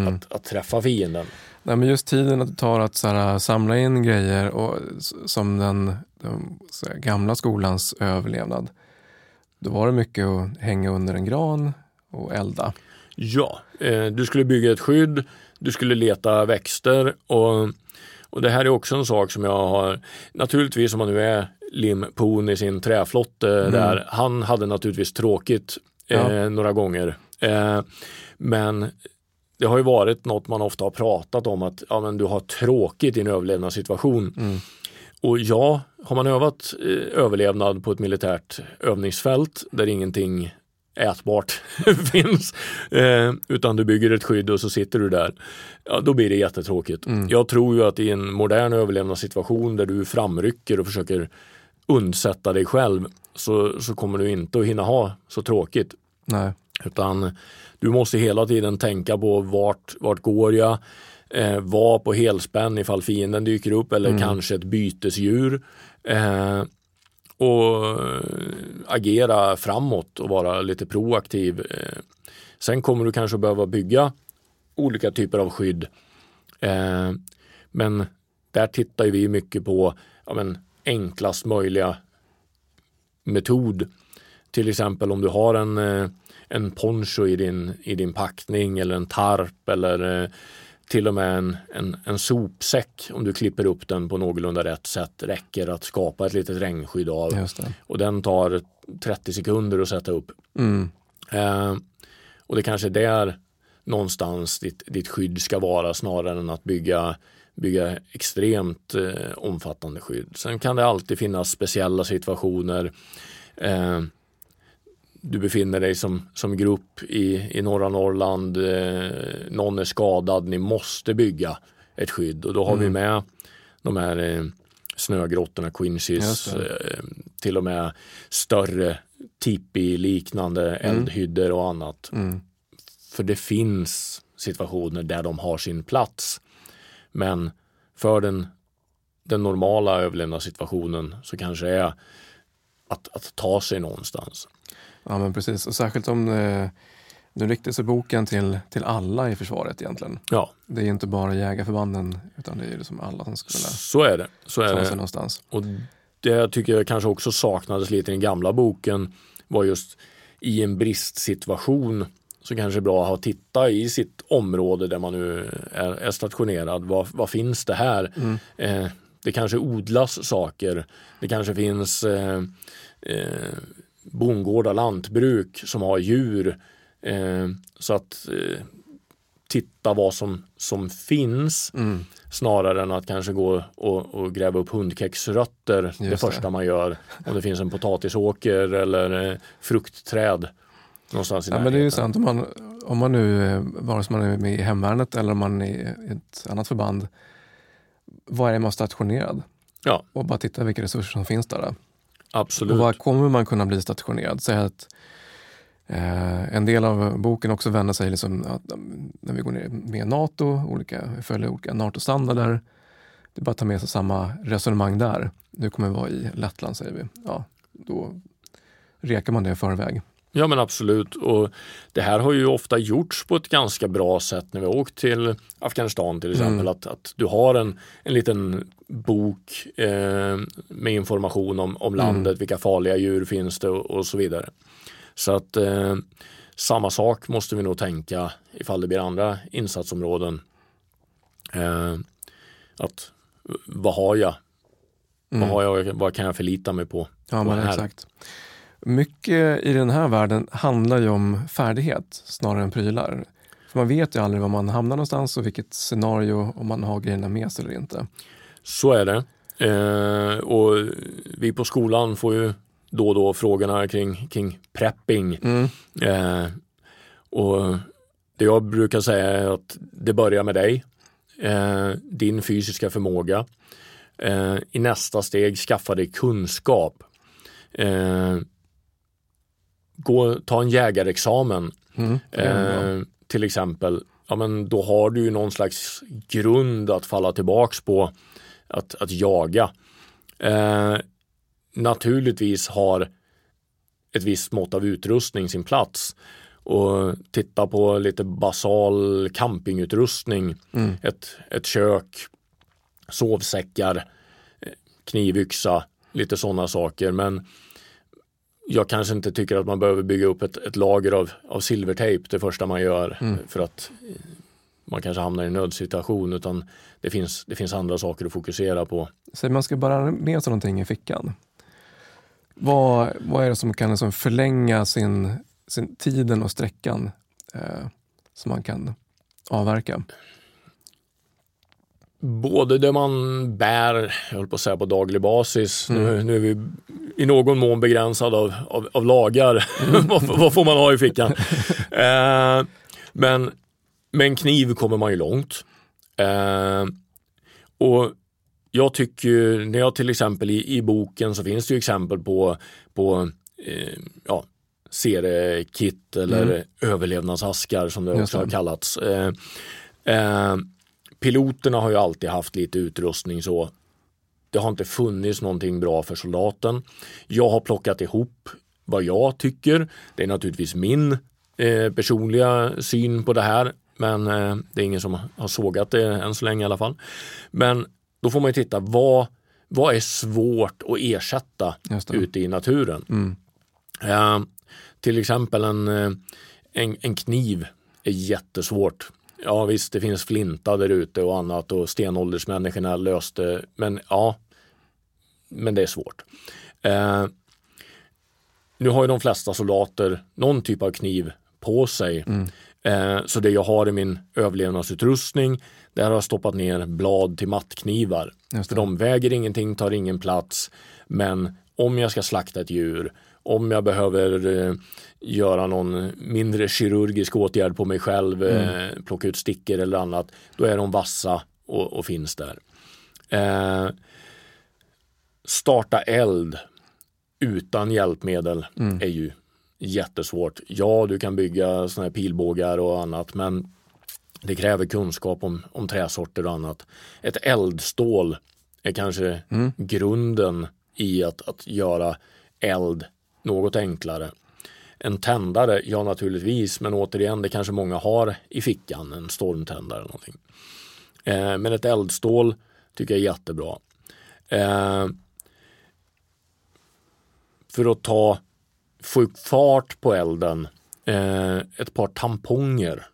att, att träffa fienden. Nej, men just tiden att det tar att så här, samla in grejer och, som den, den här, gamla skolans överlevnad. Då var det mycket att hänga under en gran och elda. Ja, eh, du skulle bygga ett skydd, du skulle leta växter och, och det här är också en sak som jag har, naturligtvis om man nu är Lim Poon i sin träflotte där, han hade naturligtvis tråkigt eh, Ja. några gånger. Eh, men det har ju varit något man ofta har pratat om att ja, men du har tråkigt i en överlevnadssituation. Och ja, har man övat eh, överlevnad på ett militärt övningsfält där ingenting ätbart *laughs* finns, eh, utan du bygger ett skydd och så sitter du där, ja, då blir det jättetråkigt. Jag tror ju att i en modern överlevnadssituation där du framrycker och försöker undsätta dig själv så, så kommer du inte att hinna ha så tråkigt. Nej. Utan du måste hela tiden tänka på vart, vart går jag? Eh, var på helspänn ifall fienden dyker upp eller kanske ett bytesdjur. Eh, och eh, agera framåt och vara lite proaktiv. Eh, sen kommer du kanske behöva bygga olika typer av skydd. Eh, men där tittar vi mycket på ja, men, enklast möjliga metod. Till exempel om du har en, en poncho i din, i din packning eller en tarp eller eh, till och med en, en, en sopsäck om du klipper upp den på någorlunda rätt sätt räcker att skapa ett litet regnskydd av. Och den tar 30 sekunder att sätta upp. Mm. Eh, och det kanske är där någonstans ditt, ditt skydd ska vara snarare än att bygga bygga extremt eh, omfattande skydd. Sen kan det alltid finnas speciella situationer. Eh, du befinner dig som, som grupp i, i norra Norrland, eh, någon är skadad, ni måste bygga ett skydd och då har mm. vi med de här eh, snögrottorna, quinches, eh, till och med större tipi-liknande mm. eldhyddor och annat. Mm. För det finns situationer där de har sin plats. Men för den, den normala överlevnadssituationen så kanske det är att, att ta sig någonstans. Ja men precis, och särskilt om eh, nu riktar sig boken till, till alla i försvaret egentligen. Ja. Det är inte bara jägarförbanden utan det är liksom alla som skulle Så är det. Så är det. någonstans. Och det tycker jag kanske också saknades lite i den gamla boken var just i en bristsituation så kanske det är bra att ha titta i sitt område där man nu är, är stationerad. Vad, vad, finns det här? Mm. Eh, det kanske odlas saker. Det kanske finns eh, eh, bondgårdar, lantbruk som har djur. Eh, så att eh, titta vad som, som finns mm. snarare än att kanske gå och, och gräva upp hundkexrötter Just det första det. man gör. Om det finns en potatisåker eller eh, fruktträd någonstans i ja, men Det är ju sant, om man, om man nu, eh, vare sig man är med i hemvärnet eller om man är i ett annat förband, var är man stationerad? Ja. Och bara titta vilka resurser som finns där. Absolut. Och var kommer man kunna bli stationerad? Säg att eh, en del av boken också vänder sig liksom att när vi går ner med NATO, olika, följer olika NATO-standarder. Det är bara att ta med sig samma resonemang där. Nu kommer vi vara i Lettland säger vi. Ja, då rekar man det i förväg. Ja men absolut och det här har ju ofta gjorts på ett ganska bra sätt när vi har åkt till Afghanistan till exempel. Mm. Att, att du har en, en liten bok eh, med information om, om landet, mm. vilka farliga djur finns det och, och så vidare. Så att eh, samma sak måste vi nog tänka ifall det blir andra insatsområden. Eh, att vad har jag? Mm. Vad, har jag vad kan jag förlita mig på? Ja, men exakt. Mycket i den här världen handlar ju om färdighet snarare än prylar. För man vet ju aldrig var man hamnar någonstans och vilket scenario, om man har grejerna med sig eller inte. Så är det. Eh, och vi på skolan får ju då och då frågorna kring, kring prepping. Mm. Eh, och det jag brukar säga är att det börjar med dig, eh, din fysiska förmåga. Eh, I nästa steg skaffa dig kunskap. Gå, ta en jägarexamen mm, eh, till exempel. Ja, men då har du ju någon slags grund att falla tillbaks på att, att jaga. Eh, naturligtvis har ett visst mått av utrustning sin plats och titta på lite basal campingutrustning, mm. ett, ett kök, sovsäckar, eh, knivyxa, lite sådana saker. Men jag kanske inte tycker att man behöver bygga upp ett, ett lager av, av silvertejp det första man gör mm. för att man kanske hamnar i en nödsituation utan det finns, det finns andra saker att fokusera på. Så man ska bara med sig någonting i fickan? Vad, vad är det som kan liksom förlänga sin, sin tiden och sträckan eh, som man kan avverka? Både det man bär, jag höll på att säga på daglig basis, mm. nu, nu, är vi i någon mån begränsade av, av, av lagar, mm. *laughs* vad, vad, får man ha i fickan? eh, men med en kniv kommer man ju långt. Eh, och jag tycker, när jag till exempel i, i boken så finns det ju exempel på, på eh, ja, seriekit eller mm. överlevnadsaskar som det också har kallats. Eh, eh, piloterna har ju alltid haft lite utrustning så. Det har inte funnits någonting bra för soldaten. Jag har plockat ihop vad jag tycker. Det är naturligtvis min eh, personliga syn på det här. Men eh, det är ingen som har sågat det än så länge i alla fall. Men då får man ju titta vad, vad är svårt att ersätta ute i naturen. Mm. Eh, till exempel en, eh, en, en kniv är jättesvårt ja visst, det finns flinta där ute och annat och stenåldersmänniskorna löste, men ja, men det är svårt. Eh, nu har ju de flesta soldater någon typ av kniv på sig. Mm. Eh, så det jag har i min överlevnadsutrustning, där har jag stoppat ner blad till mattknivar. För de väger ingenting, tar ingen plats. Men om jag ska slakta ett djur, om jag behöver eh, göra någon mindre kirurgisk åtgärd på mig själv, mm. eh, plocka ut stickor eller annat, då är de vassa och, och finns där. Eh, starta eld utan hjälpmedel mm. är ju jättesvårt. Ja, du kan bygga såna här pilbågar och annat, men det kräver kunskap om, om träsorter och annat. Ett eldstål är kanske mm. grunden i att, att göra eld något enklare. En tändare, ja naturligtvis, men återigen, det kanske många har i fickan, en stormtändare eller någonting. Eh, men ett eldstål tycker jag är jättebra. Eh, för att ta få fart på elden, eh, ett par tamponger.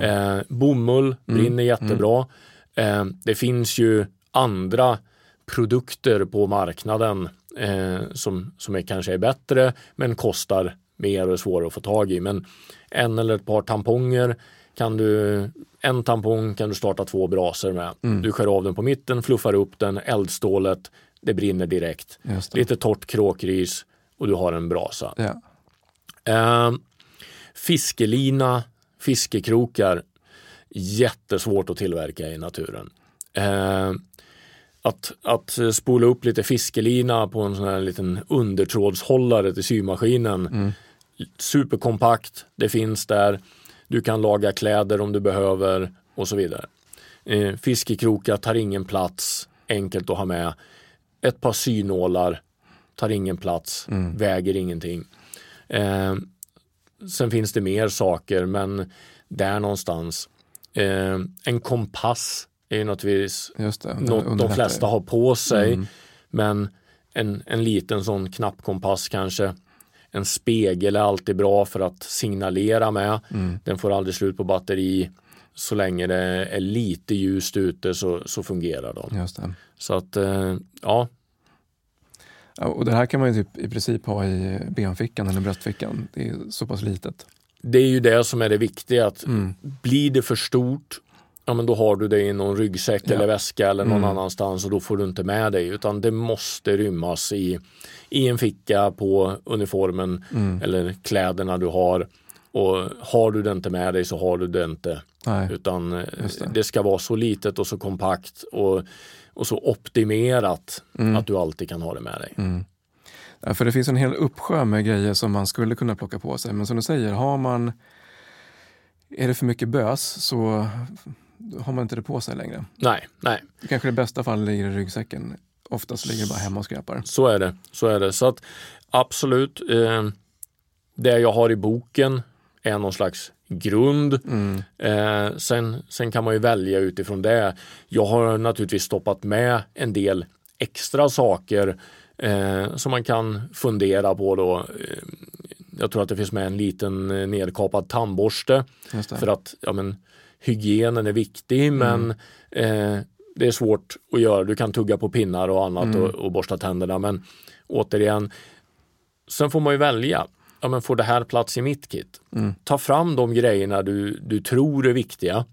Eh, bomull mm. brinner mm. jättebra. Eh, det finns ju andra produkter på marknaden eh, som, som är, kanske är bättre men kostar mer och är svårare att få tag i. Men en eller ett par tamponger kan du, en tampong kan du starta två brasor med. Mm. Du skär av den på mitten, fluffar upp den, eldstålet, det brinner direkt. Lite torrt kråkris och du har en brasa. Ja. Eh, fiskelina, fiskekrokar, jättesvårt att tillverka i naturen. Eh, att, att spola upp lite fiskelina på en sån här liten undertrådshållare till symaskinen. Mm. Superkompakt, det finns där. Du kan laga kläder om du behöver och så vidare. Eh, fiskekrokar tar ingen plats, enkelt att ha med. Ett par synålar tar ingen plats, mm. väger ingenting. Eh, sen finns det mer saker, men där någonstans. Eh, en kompass är ju naturligtvis det, något de flesta har på sig. Mm. Men en, en liten sån knappkompass kanske. En spegel är alltid bra för att signalera med. Mm. Den får aldrig slut på batteri. Så länge det är lite ljust ute så, så fungerar de. Så att eh, ja, och det här kan man ju typ i princip ha i benfickan eller bröstfickan. Det är så pass litet. Det är ju det som är det viktiga. Att mm. Blir det för stort, ja men då har du det i någon ryggsäck ja. eller väska eller någon mm. annanstans och då får du inte med dig. Utan det måste rymmas i, i en ficka på uniformen mm. eller kläderna du har. Och har du det inte med dig så har du det inte. Nej. Utan eh, det. det. ska vara så litet och så kompakt. och och så optimerat mm. att du alltid kan ha det med dig. Mm. Ja, för det finns en hel uppsjö med grejer som man skulle kunna plocka på sig. Men som du säger, har man är det för mycket bös så har man inte det på sig längre. Nej, nej. Kanske det bästa fallet ligger i ryggsäcken. Oftast ligger det bara hemma och skräpar. Så är det. Så är det. Så att absolut, eh, det jag har i boken är någon slags grund. Mm. Eh, sen, sen kan man ju välja utifrån det. Jag har naturligtvis stoppat med en del extra saker eh, som man kan fundera på då. Eh, jag tror att det finns med en liten eh, nedkapad tandborste för att ja, men, hygienen är viktig mm. men eh, det är svårt att göra. Du kan tugga på pinnar och annat mm. och, och borsta tänderna men återigen, sen får man ju välja ja, men får det här plats i mitt kit? Mm. Ta fram de grejerna du, du tror är viktiga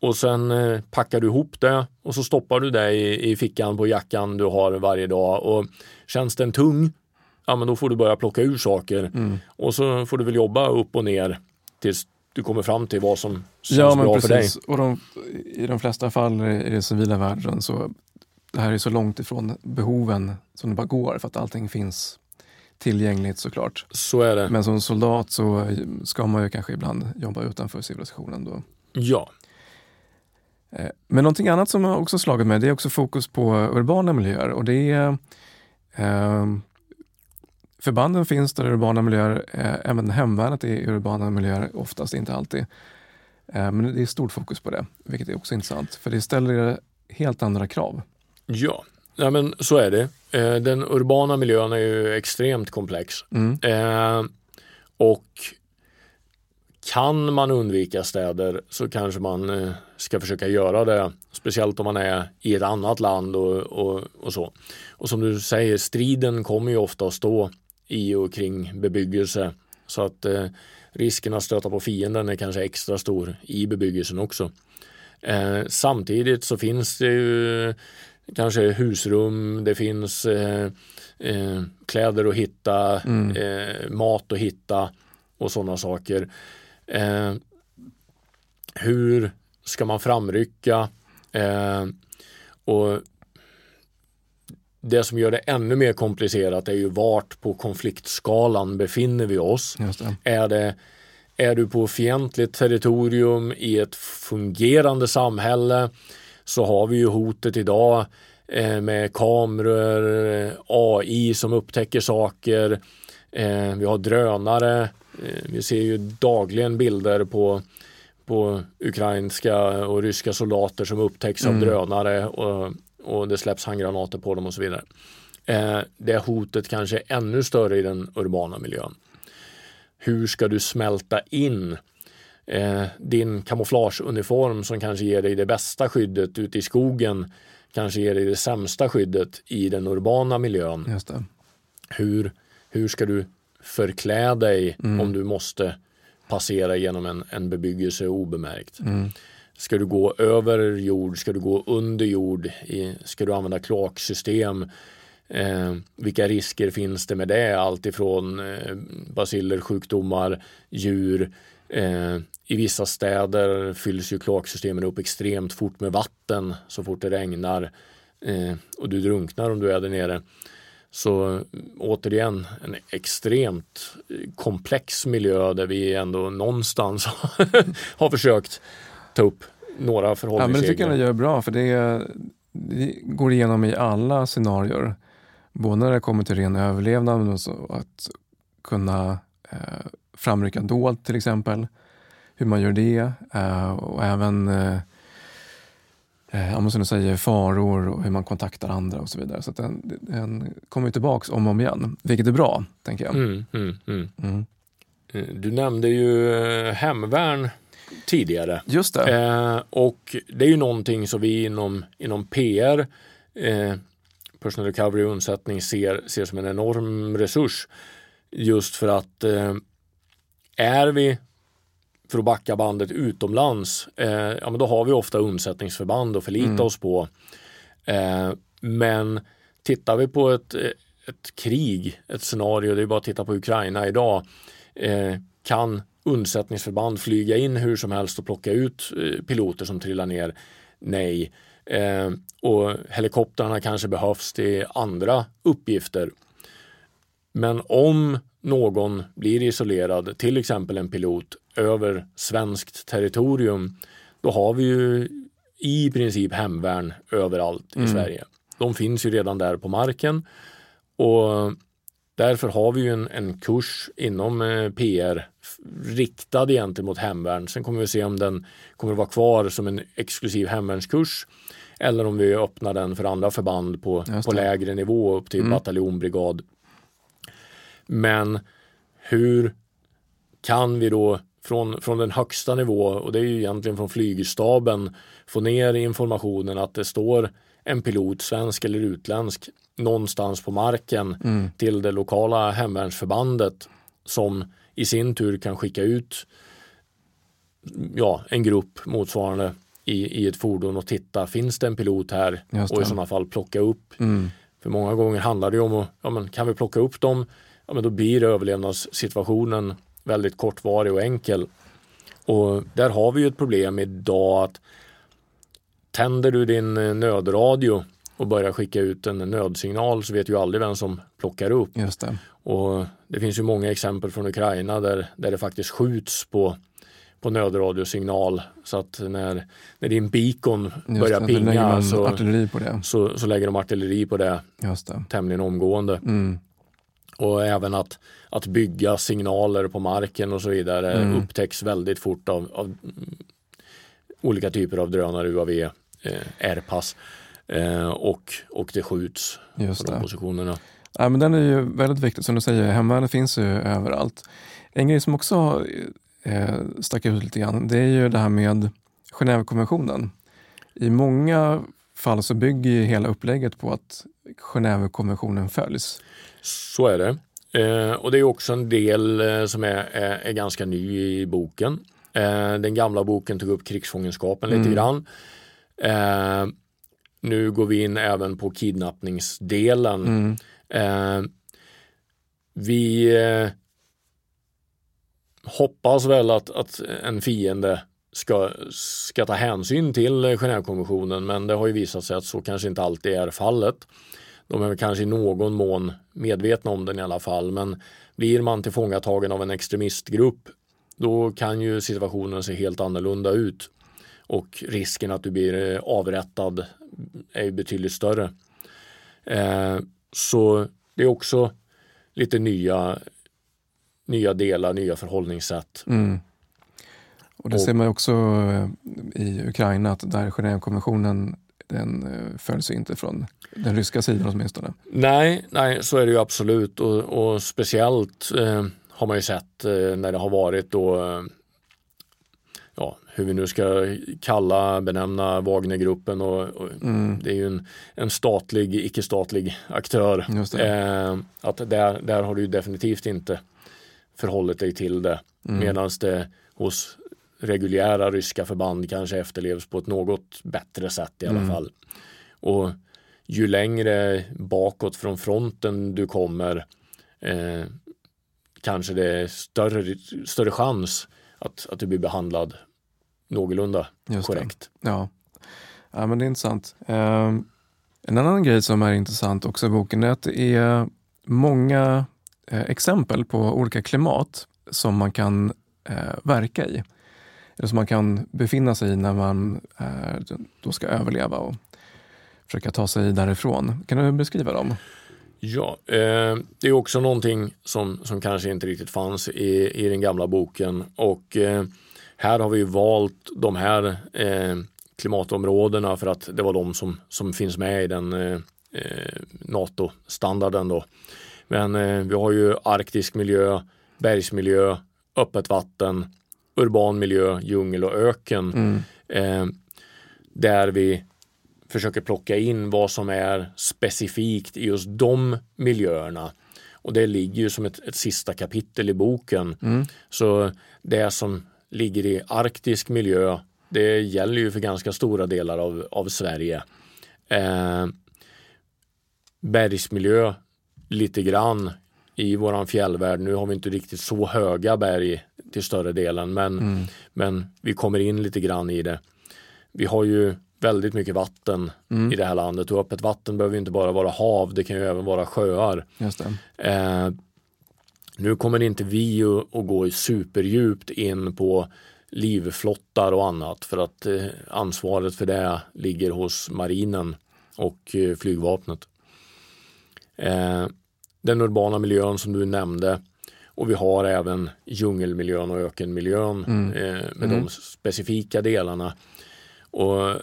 och sen eh, packar du ihop det och så stoppar du det i, i fickan på jackan du har varje dag och känns den tung, ja men då får du börja plocka ur saker mm. och så får du väl jobba upp och ner tills du kommer fram till vad som känns ja, bra precis. för dig. Och de, I de flesta fall i den civila världen så det här är så långt ifrån behoven som det bara går för att allting finns tillgängligt såklart. Så är det. Men som soldat så ska man ju kanske ibland jobba utanför civilisationen då. Ja. Eh, men någonting annat som har också slagit mig det är också fokus på urbana miljöer och det är eh, Förbanden finns där i urbana miljöer, eh, även hemvärnet är i urbana miljöer, oftast inte alltid. Eh, men det är stort fokus på det, vilket är också intressant för det ställer helt andra krav. Ja, Ja, men så är det. Eh, den urbana miljön är ju extremt komplex. Mm. Och kan man undvika städer så kanske man ska försöka göra det. Speciellt om man är i ett annat land och, och, och så. Och som du säger, striden kommer ju ofta att stå i och kring bebyggelse Så att eh, risken att stöta på fienden är kanske extra stor i bebyggelsen också. Eh, samtidigt så finns det ju kanske husrum, det finns eh, eh, kläder att hitta, mm. Eh, mat att hitta och sådana saker. Eh, hur ska man framrycka? Eh, och det som gör det ännu mer komplicerat är ju vart på konfliktskalan befinner vi oss. Det. Är, det, är du på fientligt territorium i ett fungerande samhälle så har vi ju hotet idag eh, med kameror, AI som upptäcker saker. Eh, vi har drönare. Eh, vi ser ju dagligen bilder på på ukrainska och ryska soldater som upptäcks mm. av drönare och, och det släpps handgranater på dem och så vidare. Eh, det hotet kanske är ännu större i den urbana miljön. Hur ska du smälta in eh, din kamouflageuniform som kanske ger dig det bästa skyddet ute i skogen kanske ger dig det sämsta skyddet i den urbana miljön. Hur, hur ska du förklä dig mm. om du måste passera genom en, en bebyggelse obemärkt. Mm. Ska du gå över jord? Ska du gå under jord? Ska du använda kloaksystem? Eh, vilka risker finns det med det? Allt ifrån eh, basiller, sjukdomar, djur. Eh, I vissa städer fylls ju kloaksystemen upp extremt fort med vatten så fort det regnar eh, och du drunknar om du är där nere. Så återigen en extremt komplex miljö där vi ändå någonstans *laughs* har försökt ta upp några förhållningsregler. Ja, men det tycker jag ni gör bra för det, det, går igenom i alla scenarier. Både när det kommer till ren överlevnad men också att kunna eh, framrycka dolt till exempel. Hur man gör det eh, och även eh, eh, som du säger, faror och hur man kontaktar andra och så vidare. Så den, den kommer tillbaks om och om igen, vilket är bra, tänker jag. Mm, mm, mm. mm. Eh, du nämnde ju eh, hemvärn tidigare. Just det. Eh, och det är ju någonting som vi inom, inom PR, eh, Personal Recovery och undsättning, ser, ser som en enorm resurs. Just för att eh, är vi för att backa bandet utomlands, eh, ja, men då har vi ofta undsättningsförband att förlita mm. oss på. Eh, men tittar vi på ett, ett krig, ett scenario, det är bara att titta på Ukraina idag, eh, kan undsättningsförband flyga in hur som helst och plocka ut eh, piloter som trillar ner? Nej. Eh, och helikoptrarna kanske behövs till andra uppgifter. Men om någon blir isolerad, till exempel en pilot, över svenskt territorium, då har vi ju i princip hemvärn överallt mm. i Sverige. De finns ju redan där på marken och därför har vi ju en, en kurs inom eh, PR riktad egentligen mot hemvärn. Sen kommer vi se om den kommer att vara kvar som en exklusiv hemvärnskurs eller om vi öppnar den för andra förband på, på lägre nivå upp till mm. bataljon, brigad. Men hur kan vi då från, från den högsta nivå och det är ju egentligen från flygstaben få ner informationen att det står en pilot, svensk eller utländsk, någonstans på marken mm. till det lokala hemvärnsförbandet som i sin tur kan skicka ut ja, en grupp motsvarande i, i ett fordon och titta, finns det en pilot här? Och i sådana fall plocka upp. Mm. För många gånger handlar det om att, ja, men kan vi plocka upp dem? Ja, men då blir överlevnadssituationen väldigt kortvarig och enkel. Och där har vi ju ett problem idag att tänder du din eh, nödradio och börjar skicka ut en nödsignal så vet ju aldrig vem som plockar upp. Just det. Och det finns ju många exempel från Ukraina där, där det faktiskt skjuts på, på nödradiosignal så att när, när din beacon Just börjar det, pinga så, så, så, lägger de artilleri på det, Just det. tämligen omgående. Mm. Och även att, att bygga signaler på marken och så vidare mm. upptäcks väldigt fort av, av olika typer av drönare, UAV, eh, R-pass eh, och, och det skjuts Just de positionerna. Ja, men den är ju väldigt viktig, som du säger, hemvärnet finns ju överallt. En grej som också eh, stack ut lite grann, det är ju det här med Genèvekonventionen. I många fall så bygger hela upplägget på att Genèvekonventionen följs. Så är det. Eh, och det är också en del eh, som är, är, är, ganska ny i boken. Eh, den gamla boken tog upp krigsfångenskapen lite mm. grann. Nu går vi in även på kidnappningsdelen. Mm. Eh, vi eh, hoppas väl att, att en fiende ska, ska ta hänsyn till Genèvekonventionen men det har ju visat sig att så kanske inte alltid är fallet. De är kanske i någon mån medvetna om den i alla fall men blir man tillfångatagen av en extremistgrupp då kan ju situationen se helt annorlunda ut och risken att du blir eh, avrättad är betydligt större. Eh, så det är också lite nya, nya delar, nya förhållningssätt. Mm. Och det och, ser man också eh, i Ukraina att där Genèvekonventionen den eh, följs inte från den ryska sidan åtminstone. Nej, nej så är det ju absolut och, och speciellt eh, har man ju sett eh, när det har varit då eh, ja, hur vi nu ska kalla, benämna Wagnergruppen och, och mm. det är ju en, en statlig, icke-statlig aktör. Eh, att där, där har du definitivt inte förhållit dig till det. Mm. Medan det hos reguljära ryska förband kanske efterlevs på ett något bättre sätt i alla mm. fall. Och ju längre bakåt från fronten du kommer eh, kanske det är större, större chans att, att du blir behandlad någorlunda Just korrekt. Det. Ja. ja, men det är intressant. Eh, en annan grej som är intressant också i boken är att det är många eh, exempel på olika klimat som man kan eh, verka i. Eller som man kan befinna sig i när man eh, då ska överleva och försöka ta sig därifrån. Kan du beskriva dem? Ja, eh, det är också någonting som, som kanske inte riktigt fanns i, i den gamla boken och eh, här har vi valt de här eh, klimatområdena för att det var de som, som finns med i den eh, eh, NATO-standarden. Då. Men eh, vi har ju arktisk miljö, bergsmiljö, öppet vatten, urban miljö, djungel och öken. Mm. Eh, där vi försöker plocka in vad som är specifikt i just de miljöerna. Och det ligger ju som ett, ett sista kapitel i boken. Mm. Så det som ligger i arktisk miljö. Det gäller ju för ganska stora delar av, av Sverige. Eh, bergsmiljö lite grann i våran fjällvärld. Nu har vi inte riktigt så höga berg till större delen men, mm. men vi kommer in lite grann i det. Vi har ju väldigt mycket vatten mm. i det här landet och öppet vatten behöver inte bara vara hav, det kan ju även vara sjöar. Eh, nu kommer inte vi att gå superdjupt in på livflottar och annat för att eh, ansvaret för det ligger hos marinen och eh, flygvapnet. Eh, den urbana miljön som du nämnde och vi har även djungelmiljön och ökenmiljön mm. med mm. de specifika delarna. Och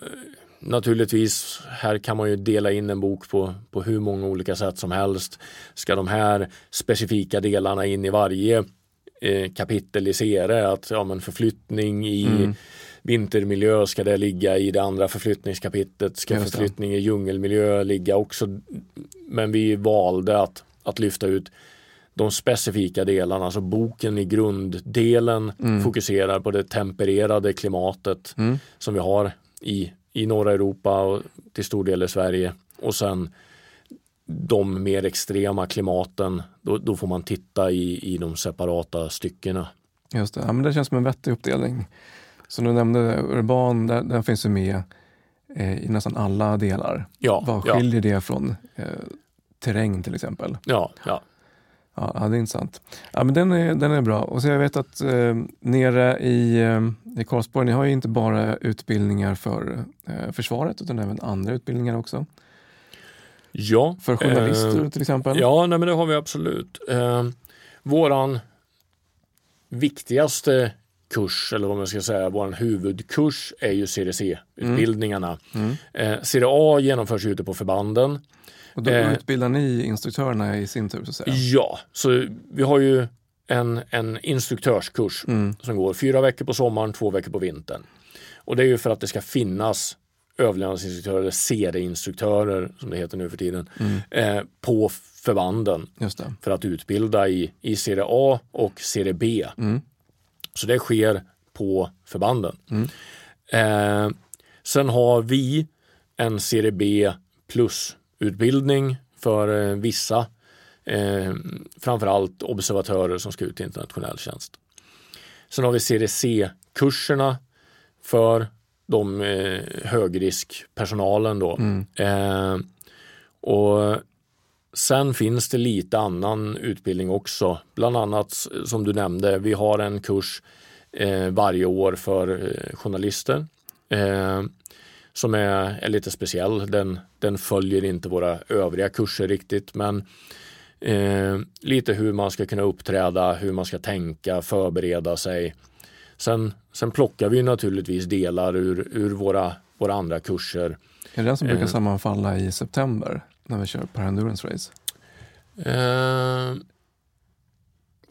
naturligtvis, här kan man ju dela in en bok på, på hur många olika sätt som helst. Ska de här specifika delarna in i varje eh, kapitel i Sere, att ja, men förflyttning i mm. vintermiljö ska det ligga i det andra förflyttningskapitlet, ska förflyttning i djungelmiljö ligga också. Men vi valde att, att lyfta ut de specifika delarna, alltså boken i grunddelen mm. fokuserar på det tempererade klimatet mm. som vi har i i norra Europa och till stor del i Sverige. Och sen de mer extrema klimaten, då, då får man titta i, i de separata styckena. Just det, ja, men det känns som en vettig uppdelning. Som du nämnde, urban, där, där finns ju med eh, i nästan alla delar. Ja, Vad skiljer ja. det från eh, terräng till exempel? Ja, ja. Ja, det är intressant. Ja, men den, är, den är bra. Och så jag vet att eh, nere i, eh, i Karlsborg, ni har ju inte bara utbildningar för eh, försvaret utan även andra utbildningar också. Ja. För journalister eh, till exempel? Ja, nej, men det har vi absolut. Eh, våran viktigaste kurs, eller vad man ska säga, vår huvudkurs är ju CDC-utbildningarna. Mm. Mm. Eh, CDA genomförs ute på förbanden. Och då eh, utbildar ni instruktörerna i sin tur? Så att säga. Ja, så vi har ju en, en instruktörskurs mm. som går fyra veckor på sommaren, två veckor på vintern. Och det är ju för att det ska finnas överlevnadsinstruktörer, eller serieinstruktörer som det heter nu för tiden, eh, på förbanden för att utbilda i, i A och serie B. Så det sker på förbanden. Eh, sen har vi en serie B plus-utbildning för eh, vissa, eh, framförallt observatörer som ska ut i internationell tjänst. Sen har vi serie C-kurserna för de eh, högriskpersonalen då. Eh, och Sen finns det lite annan utbildning också. Bland annat som du nämnde, vi har en kurs eh, varje år för eh, journalister eh, som är, är lite speciell. Den, den följer inte våra övriga kurser riktigt men eh, lite hur man ska kunna uppträda, hur man ska tänka, förbereda sig. Sen, sen plockar vi naturligtvis delar ur, ur våra, våra andra kurser. Är det den som brukar Eh. sammanfalla i september när vi kör per endurance race? Eh,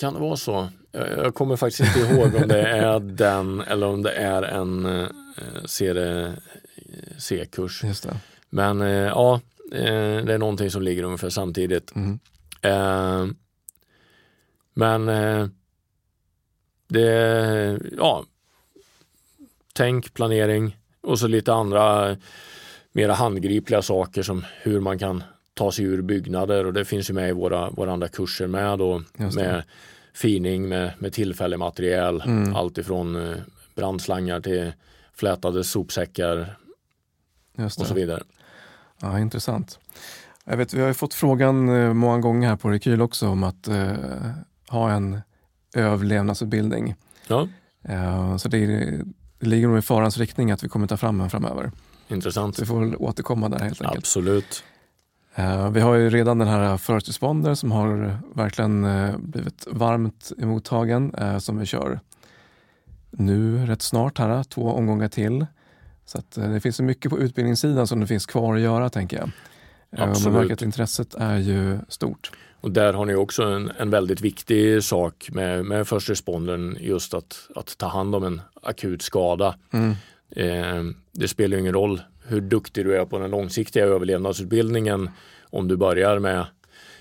kan det vara så? Jag, jag kommer faktiskt inte ihåg om det är *laughs* den eller om det är en eh, serie C-kurs. Men eh, ja, eh, det är någonting som ligger ungefär samtidigt. Mm. Eh, men det, ja, tänk, planering och så lite andra mera handgripliga saker som hur man kan ta sig ur byggnader och det finns ju med i våra, våra andra kurser med då med fining med, med tillfällig material, Mm. allt ifrån brandslangar till flätade sopsäckar Just och så det. vidare. Ja, intressant. Jag vet, vi har ju fått frågan eh, många gånger här på Rekyl också om att eh, ha en överlevnadsutbildning. Ja, Eh, så det, det ligger nog i farans riktning att vi kommer ta fram en framöver. intressant. Så vi får väl återkomma där helt enkelt. Absolut. Eh, vi har ju redan den här First Responder som har verkligen eh, blivit varmt emottagen eh, som vi kör nu rätt snart här, två omgångar till. Så att, eh, det finns så mycket på utbildningssidan som det finns kvar att göra tänker jag. Eh, och Man Absolut. märker att intresset är ju stort. Och där har ni också en, en väldigt viktig sak med, med först respondern just att, att ta hand om en akut skada. Mm. Eh, det spelar ju ingen roll hur duktig du är på den långsiktiga överlevnadsutbildningen om du börjar med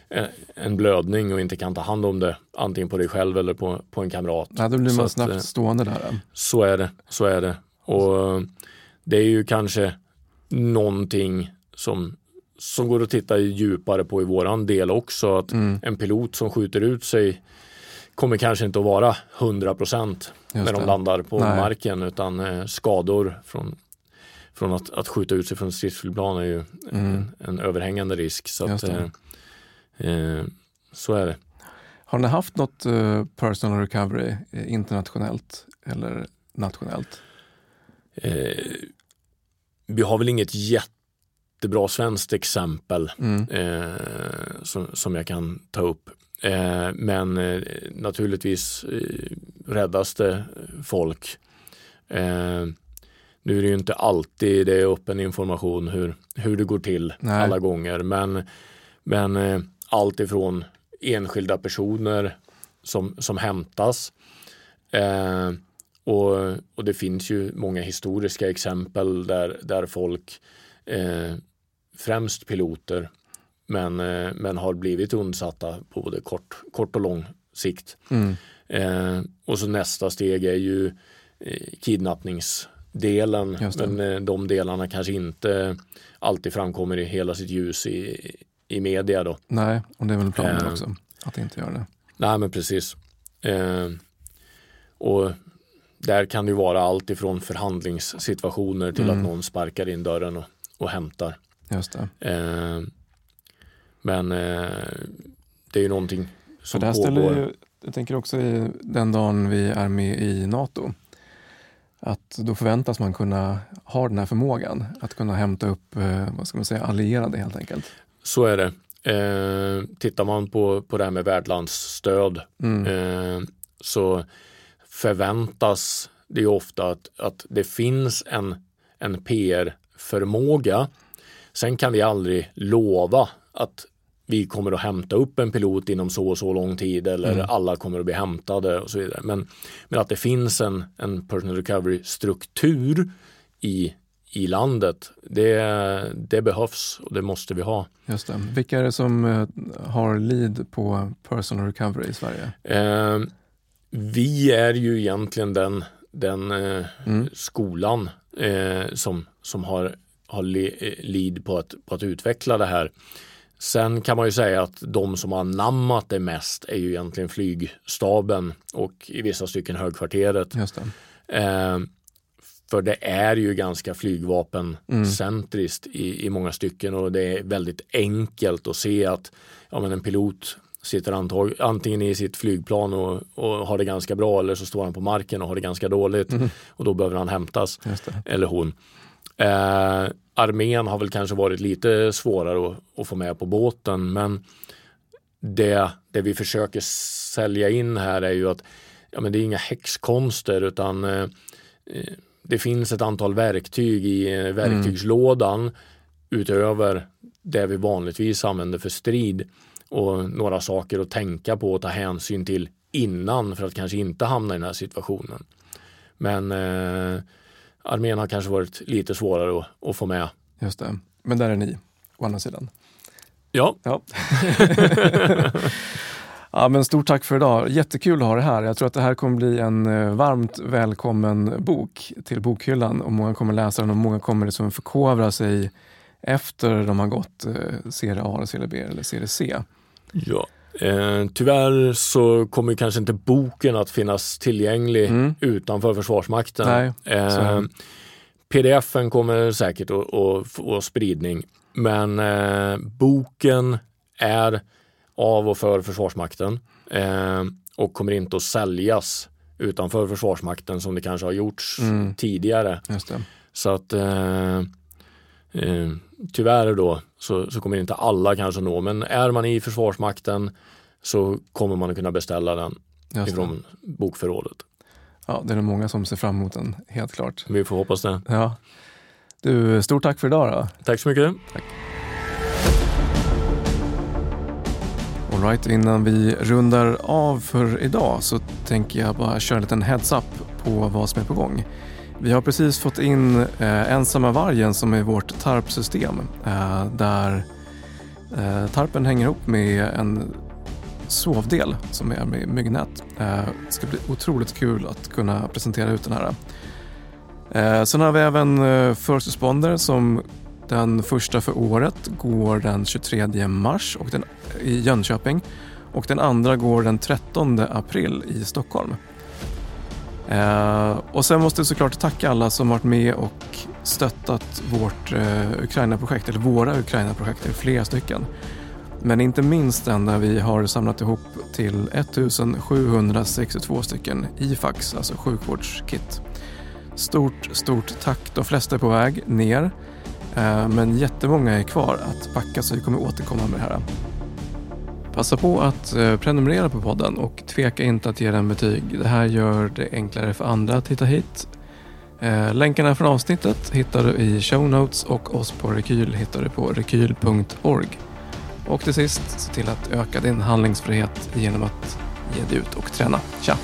en, en blödning och inte kan ta hand om det antingen på dig själv eller på, på en kamrat. Ja, då blir Så man att, snabbt eh, stående där. eh. Så är det, så är det. Och eh, det är ju kanske någonting som, som går att titta djupare på i våran del också. Att Mm. en pilot som skjuter ut sig kommer kanske inte att vara 100 procent när de landar på Nej. marken utan eh, skador från, från att, att skjuta ut sig från stridsflygplan är ju Mm. en, en överhängande risk. Så, att, eh, eh, så är det. Har ni haft något eh, personal recovery eh, internationellt eller nationellt? Eh, vi har väl inget jättebra svenskt exempel Mm. eh, som, som jag kan ta upp. Eh, men eh, naturligtvis eh, räddas det folk. Eh, nu är det ju inte alltid det är öppen information hur, hur det går till Nej. alla gånger. Men, men eh, allt ifrån enskilda personer som, som hämtas. Och, och det finns ju många historiska exempel där, där folk, eh, främst piloter, men, eh, men har blivit undsatta på både kort, kort och lång sikt. Mm. Eh, och så nästa steg är ju eh, kidnappningsdelen. Men eh, de delarna kanske inte alltid framkommer i hela sitt ljus i, i media då. Nej, och det är väl planen Eh. också att inte göra det. Nej men precis. Och där kan det vara allt ifrån förhandlingssituationer till Mm. att någon sparkar in dörren och, och hämtar. Just. Eh, men eh, det är ju någonting som det här pågår. ställer ju, jag tänker också i den dagen vi är med i NATO, att då förväntas man kunna ha den här förmågan att kunna hämta upp eh, vad ska man säga, allierade helt enkelt. Så är det. Eh, tittar man på, på det här med värdlandsstöd Mm. eh, så förväntas det ofta att, att det finns en, en PR-förmåga. Sen kan vi aldrig lova att vi kommer att hämta upp en pilot inom så och så lång tid eller Mm. alla kommer att bli hämtade och så vidare. Men, men att det finns en, en personal recovery-struktur i, i landet. Det, det behövs och det måste vi ha. Just det. Vilka är det som eh, har lead på personal recovery i Sverige? Eh, vi är ju egentligen den, den eh, mm. skolan eh, som, som har, har lead på att, på att utveckla det här. Sen kan man ju säga att de som har namnat det mest är ju egentligen flygstaben och i vissa stycken högkvarteret. Eh, för det är ju ganska flygvapencentriskt mm. i, i många stycken och det är väldigt enkelt att se att ja, men en pilot sitter antag, antingen i sitt flygplan och, och, har det ganska bra eller så står han på marken och har det ganska dåligt mm. och då behöver han hämtas. Eller hon. Eh, armén har väl kanske varit lite svårare att, att, få med på båten men det, det vi försöker sälja in här är ju att ja, men det är inga häxkonster utan eh, det finns ett antal verktyg i eh, verktygslådan mm. utöver det vi vanligtvis använder för strid och några saker att tänka på och ta hänsyn till innan för att kanske inte hamna i den här situationen. Men eh, armén har kanske varit lite svårare att, att, få med. Just det. Men där är ni, å andra sidan. Ja. ja. *laughs* ja men stort tack för idag. Jättekul att ha det här. Jag tror att det här kommer bli en eh, varmt välkommen bok till bokhyllan och många kommer läsa den och många kommer liksom förkovra sig efter de har gått eh, serie A, serie B eller serie C. Ja. Eh, tyvärr så kommer kanske inte boken att finnas tillgänglig mm. utanför Försvarsmakten. Nej, eh, Pdfen kommer säkert att, få spridning men eh, boken är av och för Försvarsmakten eh, och kommer inte att säljas utanför Försvarsmakten som det kanske har gjorts mm. tidigare. Så att eh, tyvärr då så, så kommer inte alla kanske nå, men är man i Försvarsmakten så kommer man att kunna beställa den ifrån bokförrådet. Ja, det är nog många som ser fram emot den, helt klart. Vi får hoppas det. Ja. Du, stort tack för idag då. Tack så mycket. Tack. All right, innan vi rundar av för idag så tänker jag bara köra en liten heads-up på vad som är på gång. Vi har precis fått in eh, ensamma vargen som är vårt tarpsystem eh, där eh, tarpen hänger ihop med en sovdel som är med myggnät. Eh, det ska bli otroligt kul att kunna presentera ut den här. Eh, sen har vi även eh, First Responder som den första för året går den 23 mars och den, i Jönköping och den andra går den 13 april i Stockholm. Eh, och sen måste jag såklart tacka alla som varit med och stöttat vårt eh, Ukraina-projekt, eller våra Ukraina-projekt, flera stycken. Men inte minst den där vi har samlat ihop till 1762 stycken IFAX, alltså sjukvårdskit. Stort, stort tack. De flesta är på väg ner, eh, men jättemånga är kvar att packa så vi kommer återkomma med det här. Passa på att eh, prenumerera på podden och tveka inte att ge den betyg. Det här gör det enklare för andra att hitta hit. Eh, länkarna från avsnittet hittar du i show notes och oss på Rekyl hittar du på rekyl.org. Och till sist, se till att öka din handlingsfrihet genom att ge dig ut och träna. Tja!